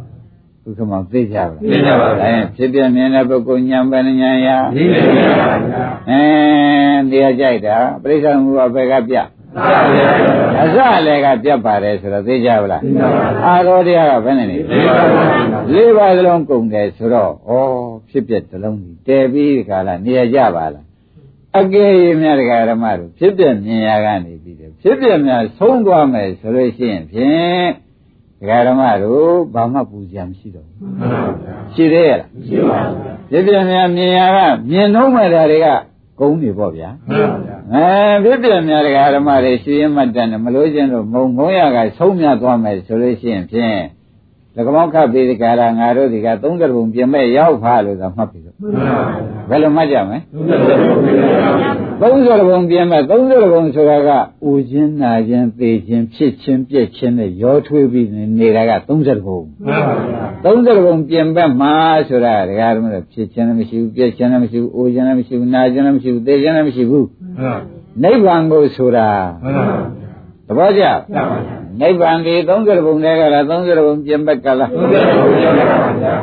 ဥက္ကမောသိကြပါလားသိကြပါဗျာအဲဖြစ်ပြမြင်တဲ့ပုဂ္ဂိုလ်ညံပဲညံရဒီလိုပါဗျာအဲတရားကြိုက်တာပြိဿသမုပ္ပါဘယ်ကပြတ်သာဗျာ အစလည်းကပြတ်ပါတယ်ဆိုတော့သိကြပါလားသိပါပါအာရောတရားကဘယ်နဲ့နေသိပါပါလေးပါးစလုံးကုန်တယ်ဆိုတော့ဩဖြစ်ပြတစ်လုံးကြီးတည်ပြီးဒီကလာနေရကြပါလားအကယ်၍များတရားဓမ္မတို့ဖြစ်ပြမြင်ရကနေပြီးတယ်ဖြစ်ပြများဆုံးသွားမယ်ဆိုလို့ရှိရင်ဖြင့်တရားဓမ္မတို့ဘာမှပူဇော်မရှိတော့ဘူးမှန်ပါဗျာရှိသေးရဲ့လားရှိပါဗျာဖြစ်ပြများမြင်ရကမြင်တော့မဲ့ဓာတွေက ဂုံးနေပေါ့ဗျာမှန်ပါဗျာအဲဖြစ်ပြများတရားဓမ္မတွေရှိရင်မှတ်တယ်မလို့ချင်းတော့မုံမုံရကဆုံးမြတ်သွားမယ်ဆိုလို့ရှိရင်ဖြင့် လကမောက်ခပ်ပြီးဒီကာရငါတို့ဒီက30ပုံပြင်မဲ့ရောက်ဖားလို့သာမှတ်ပြီတော့မှန်ပါဗျာဘယ်လိုမှတ်ကြမလဲသုဒ္ဓတော်ကိုပြရပါ30ပုံပြင်မဲ့30ပုံဆိုတာကဥချင်းနာချင်းသေချင်းဖြစ်ချင်းပြက်ချင်းနဲ့ရောထွေးပြီးနေတာက30ပုံမှန်ပါဗျာ30ပုံပြင်ဘက်မှာဆိုတာဒကာဓမ္မတွေဖြစ်ချင်းလည်းမရှိဘူးပြက်ချင်းလည်းမရှိဘူးအိုချင်းလည်းမရှိဘူးနာချင်းလည်းမရှိဘူးသေချင်းလည်းမရှိဘူးမှန်နိဗ္ဗာန်ကိုဆိုတာပါဗျာ သဘောကျမှန်ပါဗျာနိဗ္ဗာန်ဒီ30ပုံတွေကလား30ပုံပြင်ဘက်ကလားသုဒ္ဓတော်ကိုပြရပါဗျာ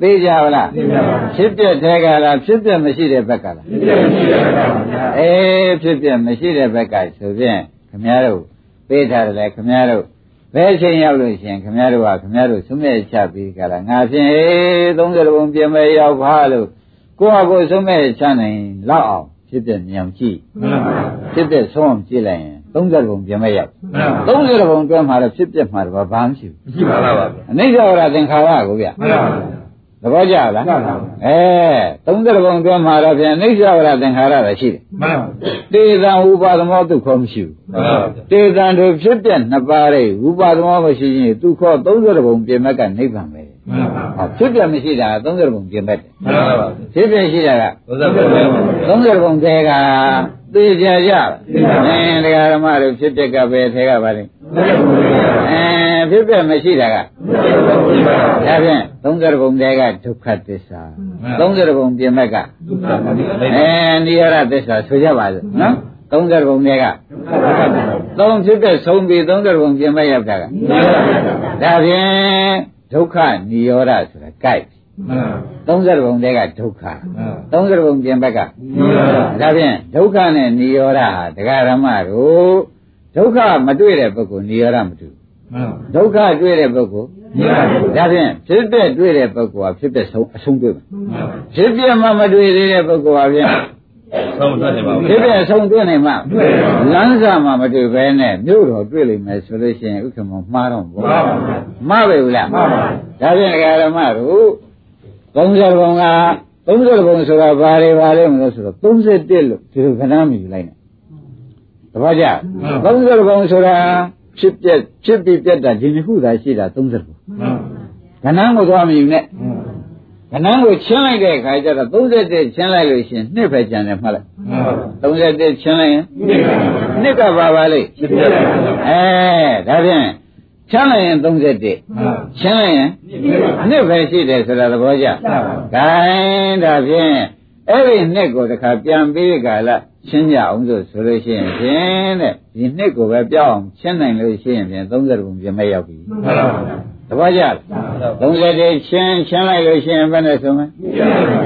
သိကြပါလားသိပါပါဖြစ်ပြတဲ့ကလားဖြစ်ပြမရှိတဲ့ဘက်ကလားဒီလိုရှိရပါဗျာအေးဖြစ်ပြမရှိတဲ့ဘက်ကဆိုဖြင့်ခမည်းတော်သိထားတယ်လေခမည်းတော်ဘယ်အချိန်ရောက်လို့ရှိရင်ခမည်းတော်ကခမည်းတော်သုံးမဲ့ချပြီးကြလားငါဖြင့်အေး30ပုံပြင်မဲ့ရောက်ပါလို့ကိုယ့်ဟာကိုယ်သုံးမဲ့ချနိုင်လောက်အောင်ဖြစ်ပြဉာဏ်ကြည့်မှန်ပါဗျာဖြစ်ပြဆုံးအောင်ကြည့်လိုက်ရင် 30ပုံပြင်မဲ့ရောက်မှန်ပါဗျာ30ပုံတွဲမှာတော့ဖြစ်ပြမှာတော့ဘာမှမရှိဘူးရှိပါလားဗျာအနိစ္စဝရသင်္ခါရကိုဗျမှန်ပါဗျာသဘောကျလားအဲ30ပုံတွဲမှာတော့ပြန်အိဋ္ဌဝရသင်္ခါရတာရှိတယ်မှန်ပါတေသံဥပါဒမောဒုက္ခမရှိဘူးမှန်ပါတေသံတို့ဖြစ်ပြနှစ်ပါးတဲ့ဥပါဒမောမရှိရင်ဒုက္ခ30ပုံပြင်မဲ့ကနိဗ္ဗာန်ပဲ မှန်ပါဟောဖြစ်ပြမရှိတာ30ပုံပြင်မဲ့တယ်မှန်ပါဖြစ်ပြရှိတာကဘုရားဘုရား30ပုံသေးကသိကြကြအင်းတရားဓမ္မတို့ဖြစ်ပြကပဲသေးကပါလိမ့်အဲဖြစ်ပြမရှိတာကဒါဖြင့်30ပုံသေးကဒုက္ခသစ္စာ30ပုံပြင်မဲ့ကအဲနိရောဓသစ္စာဆိုကြပါစို့နော်30ပုံသေးကသုံးဖြစ်ပြဆုံးပြီး30ပုံပြင်မဲ့ရောက်တာကဒါဖြင့် ဒုက္ခနိရောဓဆိုတာကြိုက်30ပုံသေးကဒုက္ခ30ပုံပြင်ဘက်ကဒါဖြင့်ဒုက္ခနဲ့နိရောဓဟာတရားဓမ္မတို့ဒုက္ခမတွေ့တဲ့ပုဂ္ဂိုလ်နိရောဓမတူဒုက္ခတွေ့တဲ့ပုဂ္ဂိုလ်ဒါဖြင့်ဖြစ်တဲ့တွေ့တဲ့ပုဂ္ဂိုလ်ဟာဖြစ်တဲ့ဆုံးအဆုံးတွေ့မှာဖြစ်ပြမှမတွေ့သေးတဲ့ပုဂ္ဂိုလ်ဟာဖြင့် ဆုံးသတ်နေပါဘူးဖြစ်တဲ့အဆုံးတွေ့နိုင်မှလမ်းစာမှာမတွေ့ဘဲနဲ့မြို့တော်တွေ့လိမ့်မယ်ဆိုလို့ရှိရင်ဥက္ကမမှားတော့ဘောမှားပဲဘူးလားဒါဖြင့်တရားဓမ္မတို့30ဘုံက30ဘုံဆိုတာဘာတွေဘာလဲမလို့ဆိုတော့31လို့ဒီလိုခဏမယူလိုက်နဲ့တပတ်ကြ30ဘုံဆိုတာဖြစ်ပြက်ဖြစ်ပြီးပြက်တာဒီနှစ်ခုသာရှိတာ30ဘုံခဏကိုသွားမယူနဲ့ ခဏကိုချင်းလိုက်တဲ့အခါကျတော့31ချင်းလိုက်လို့ရှိရင်နှစ်ပဲကျန်တယ်မှတ်လိုက်31ချင်းလိုက်ရင်နှစ်ကပါပါလိမ့်အဲဒါဖြင့်ချမ်းလိုက်ရင်31ချမ်းလိုက်ရင်နှစ်ပဲရှိတယ်ဆိုတာသဘောကျဂိုင်းဒါဖြင့်အဲ့ဒီနှစ်ကိုတခါပြန်ပြီးကြလားရှင်းကြအောင်ဆိုဆိုလို့ရှိရင်ဖြင့်တဲ့ဒီနှစ်ကိုပဲပြောင်းအောင်ရှင်းနိုင်လို့ရှိရင်ဖြင့်30ပုံပြမဲ့ရောက်ပြီတပ ည့်ကြ30တေရှင်းရှင်းလိုက်လို့ရှိရင်ဘယ်နဲ့ဆုံးမလဲ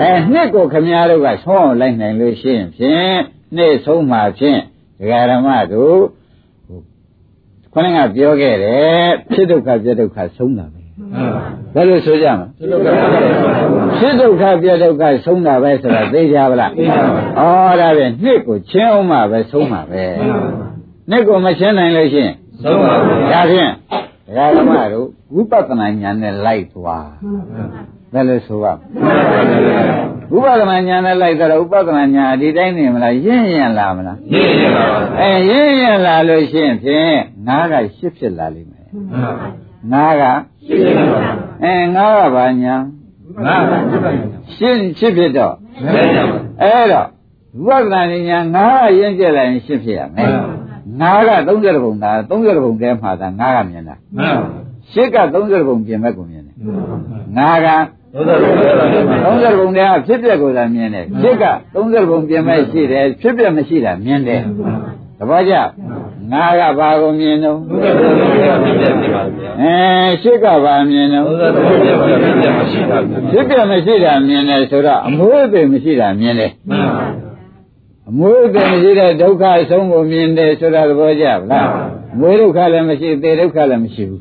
အဲနှစ်ကိုခမည်းတော်ကဆုံးအောင်လိုက်နိုင်လို့ရှိရင်ဖြင့်နှစ်ဆုံးမှာဖြင့်ဒကာရမတို့ခொနကပြောခဲ့တယ်ဖြစ်ဒုက္ခပြဒုက္ခဆုံးတာပဲဘယ်လိုဆိုကြမလဲဖြစ်ဒုက္ခပြဒုက္ခဆုံးတာပဲဆိုတာသိကြပါလားဩဒါပဲနှစ်ကိုချင်းအောင်မှပဲဆုံးမှာပဲနှစ်ကိုမချင်းနိုင်လို့ရှိရင်ဆုံးပါဘူးဒါဖြင့်ဒကာဓမ္မတို့ ဝိပဿနာဉာဏ်နဲ့လိုက်သွားဘယ်လိုဆိုရမလဲဝိပဿနာဉာဏ်နဲ့လိုက်တော့ဥပဒနာဉာဏ်ဒီတိုင်းနေမလားရင့်ရင်လာမလားရင်းရပါဘူးအဲရင့်ရင်လာလို့ရှိရင်ဖြင့်ငါးကရှစ်ဖြစ်လာလိမ့်မယ်ငါးကရှင်းရပါဘူးအဲငါးကဘာညာငါရှင်းရှစ်ဖြစ်တော့လဲရပါဘူးအဲ့တော့ဝိပဿနာဉာဏ်ငါးကရင့်ကျက်လိုက်ရင်ရှစ်ဖြစ်ရမယ်ငါးက30ပုံသာ30ပုံတည်းမှာသာငါးကမြင်တာမှန် ရှစ်က30ပုံပြင်မဲ့ကိုမြင်တယ်ငါးကဘုရားဘုရား30ပုံတည်းကဖြစ်ပျက်ကိုသာမြင်တယ်ရှစ်က30ပုံပြင်မဲ့ရှိတယ်ဖြစ်ပျက်မရှိတာမြင်တယ်တပည့်ကြငါးကဘာကိုမြင်တော့ဘုရားဘုရားပြည့်ပြည့်ပါဗျာအဲရှစ်ကဘာမြင်တော့ဘုရားဘုရားပြည့်ပြည့်မရှိတာဗျာဖြစ်ပျက်မရှိတာမြင်တယ်ဆိုတော့အမွေးအပင်မရှိတာမြင်တယ်မှန်အမွေးအပင်မရှိတဲ့ဒုက္ခအဆုံးကိုမြင်တယ်ဆိုတာသဘောကျဗလားမွေးဒုက္ခလည်းမရှိသေဒုက္ခလည်းမရှိဘူး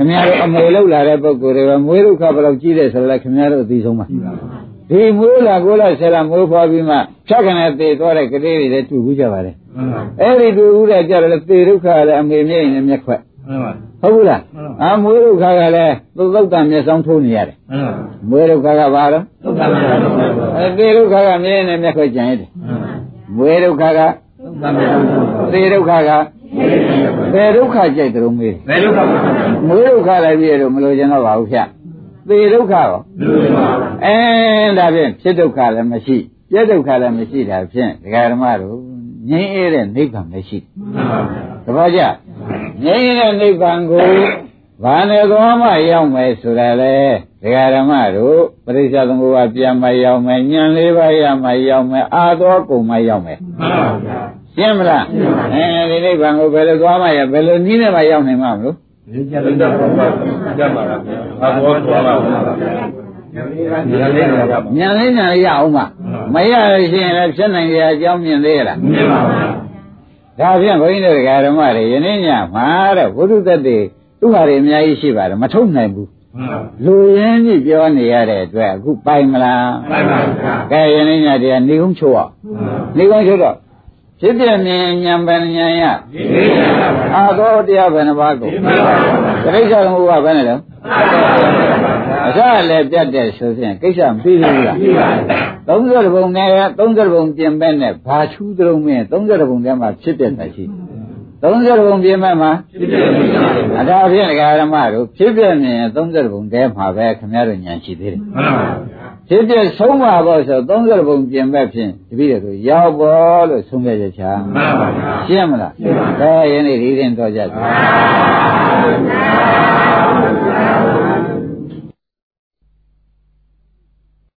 ခင်ဗျားတို့အမွေလောက်လာတဲ့ပုဂ္ဂိုလ်တွေကမွေးဒုက္ခဘယ်လောက်ကြီးတယ်ဆိုတော့လည်းခင်ဗျားတို့အသိဆုံးပါဒီမွေးလာကိုလာဆယ်လာမွေးဖွားပြီးမှဖြတ်ကနေသေသွားတဲ့ကလေးတွေလည်းတွေ့ဘူးကြပါလေမှန်အဲ့ဒီတွေ့ဘူးတဲ့ကြတော့လေသေဒုက္ခလည်းအမေမြင့်ရင်မျက်ခွက်မှန်ပါဟုတ်ဘူးလားမှန်ပါအာမွေးဒုက္ခကလည်းသုတ်သုတ်တံမျက်စောင်းထိုးနေရတယ်မှန်မွေးဒုက္ခကဘာတော့သုတ်တမ်းပါသုတ်တမ်းပါအဲသေဒုက္ခကမြင်နေမျက်ခွက်ကြံရတယ်မွေးဒုက္ခကသုတ်တမ်းပါသေဒုက္ခက သေဒုက္ခကြိုက်တယ်လို့မေးတယ်ဘယ်လိုပါလဲမွေးဒုက္ခလည်းပြည့်တော့မလို့ကျွန်တော်ပါဘူးဖြတ်သေဒုက္ခရောလူတွေပါအဲဒါဖြင့်ဖြစ်ဒုက္ခလည်းမရှိပြည့်ဒုက္ခလည်းမရှိတာဖြင့်ဒကာဓမ္မတို့ငြိမ်းအေးတဲ့နိဗ္ဗာန်ပဲရှိတယ်မှန်ပါတပည့်ကြငြိမ်းအေးတဲ့နိဗ္ဗာန်ကိုဘာနဲ့သွားမှရောက်မယ်ဆိုတာလေဒကာဓမ္မတို့ပရိစ္ဆေသမုပ္ပါပြန်မရောက်မယ်ဉာဏ်လေးပါးရမှရောက်မယ်အာသောကုန်မှရောက်မယ်မှန်ပါဗျာ ရှင်းမလားအဲဒီနိဗ္ဗာန်ကိုဘယ်လိုသွားမှရဘယ်လိုနည်းနဲ့မှရောက်နိုင်မှာမလို့ဒီကျတဲ့ဘုရားကျမ်းပါလားဘာဘောသွားပါဗျာဒီလေးလေးပါဉာဏ်လေးဉာဏ်လေးရအောင်မမရလို့ရှိရင်လည်းဖြစ်နိုင်ရအကြောင်းမြင်သေးရလားမြင်ပါဗျာဒါဖြင့်ဘုန်းကြီးတို့ဓမ္မတွေယနေ့ညမှာတဲ့ဘုရုသက်တွေသူ့ဟာတွေအများကြီးရှိပါတယ်မထုတ်နိုင်ဘူးမှန်ပါလူရင်းကြီးပြောနေရတဲ့အတွက်အခုပိုင်မလားမှန်ပါဗျာကဲယနေ့ညတည်းကနေုံချိုးအောင်နေုံချိုးတော့ ဖြစ်ပြမြင်ဉာဏ်ပန်ဉာဏ်ရဒီလေးပါဗျာအာသောတရားဘယ်နှပါးကိုဒီမှာပါဗျာတိဋ္ဌာန်ဘုရားဘယ်နဲ့လဲမှန်ပါဗျာအစလည်းပြတ်တဲ့ဆိုရင်ကိစ္စမပြီးဘူးလားပြီးပါတယ်30ဘုံနဲ့30ဘုံပြင်မဲ့နဲ့ဘာချူးသလုံးမင်း30ဘုံထဲမှာဖြစ်တဲ့တရှိ30ဘုံပြင်မဲ့မှာဖြစ်တယ်ဖြစ်တယ်အထာဖြင့်ဒကာရမတို့ဖြစ်ပြနေရင်30ဘုံထဲမှာပဲခင်ဗျားတို့ညာရှိသေးတယ်မှန်ပါဗျာ ဖြစ်ပြဆုံးပါဖို့ဆို30ဘုံပြင်မဲ့ဖြင့်တပည့်တို့ရောက်ပေါ်လို့ဆုံးဖြတ်ချက်ချာမှန်ပါဗျာရှင်းမလားဒါယနေ့ဒီရင်တော်ကြတယ်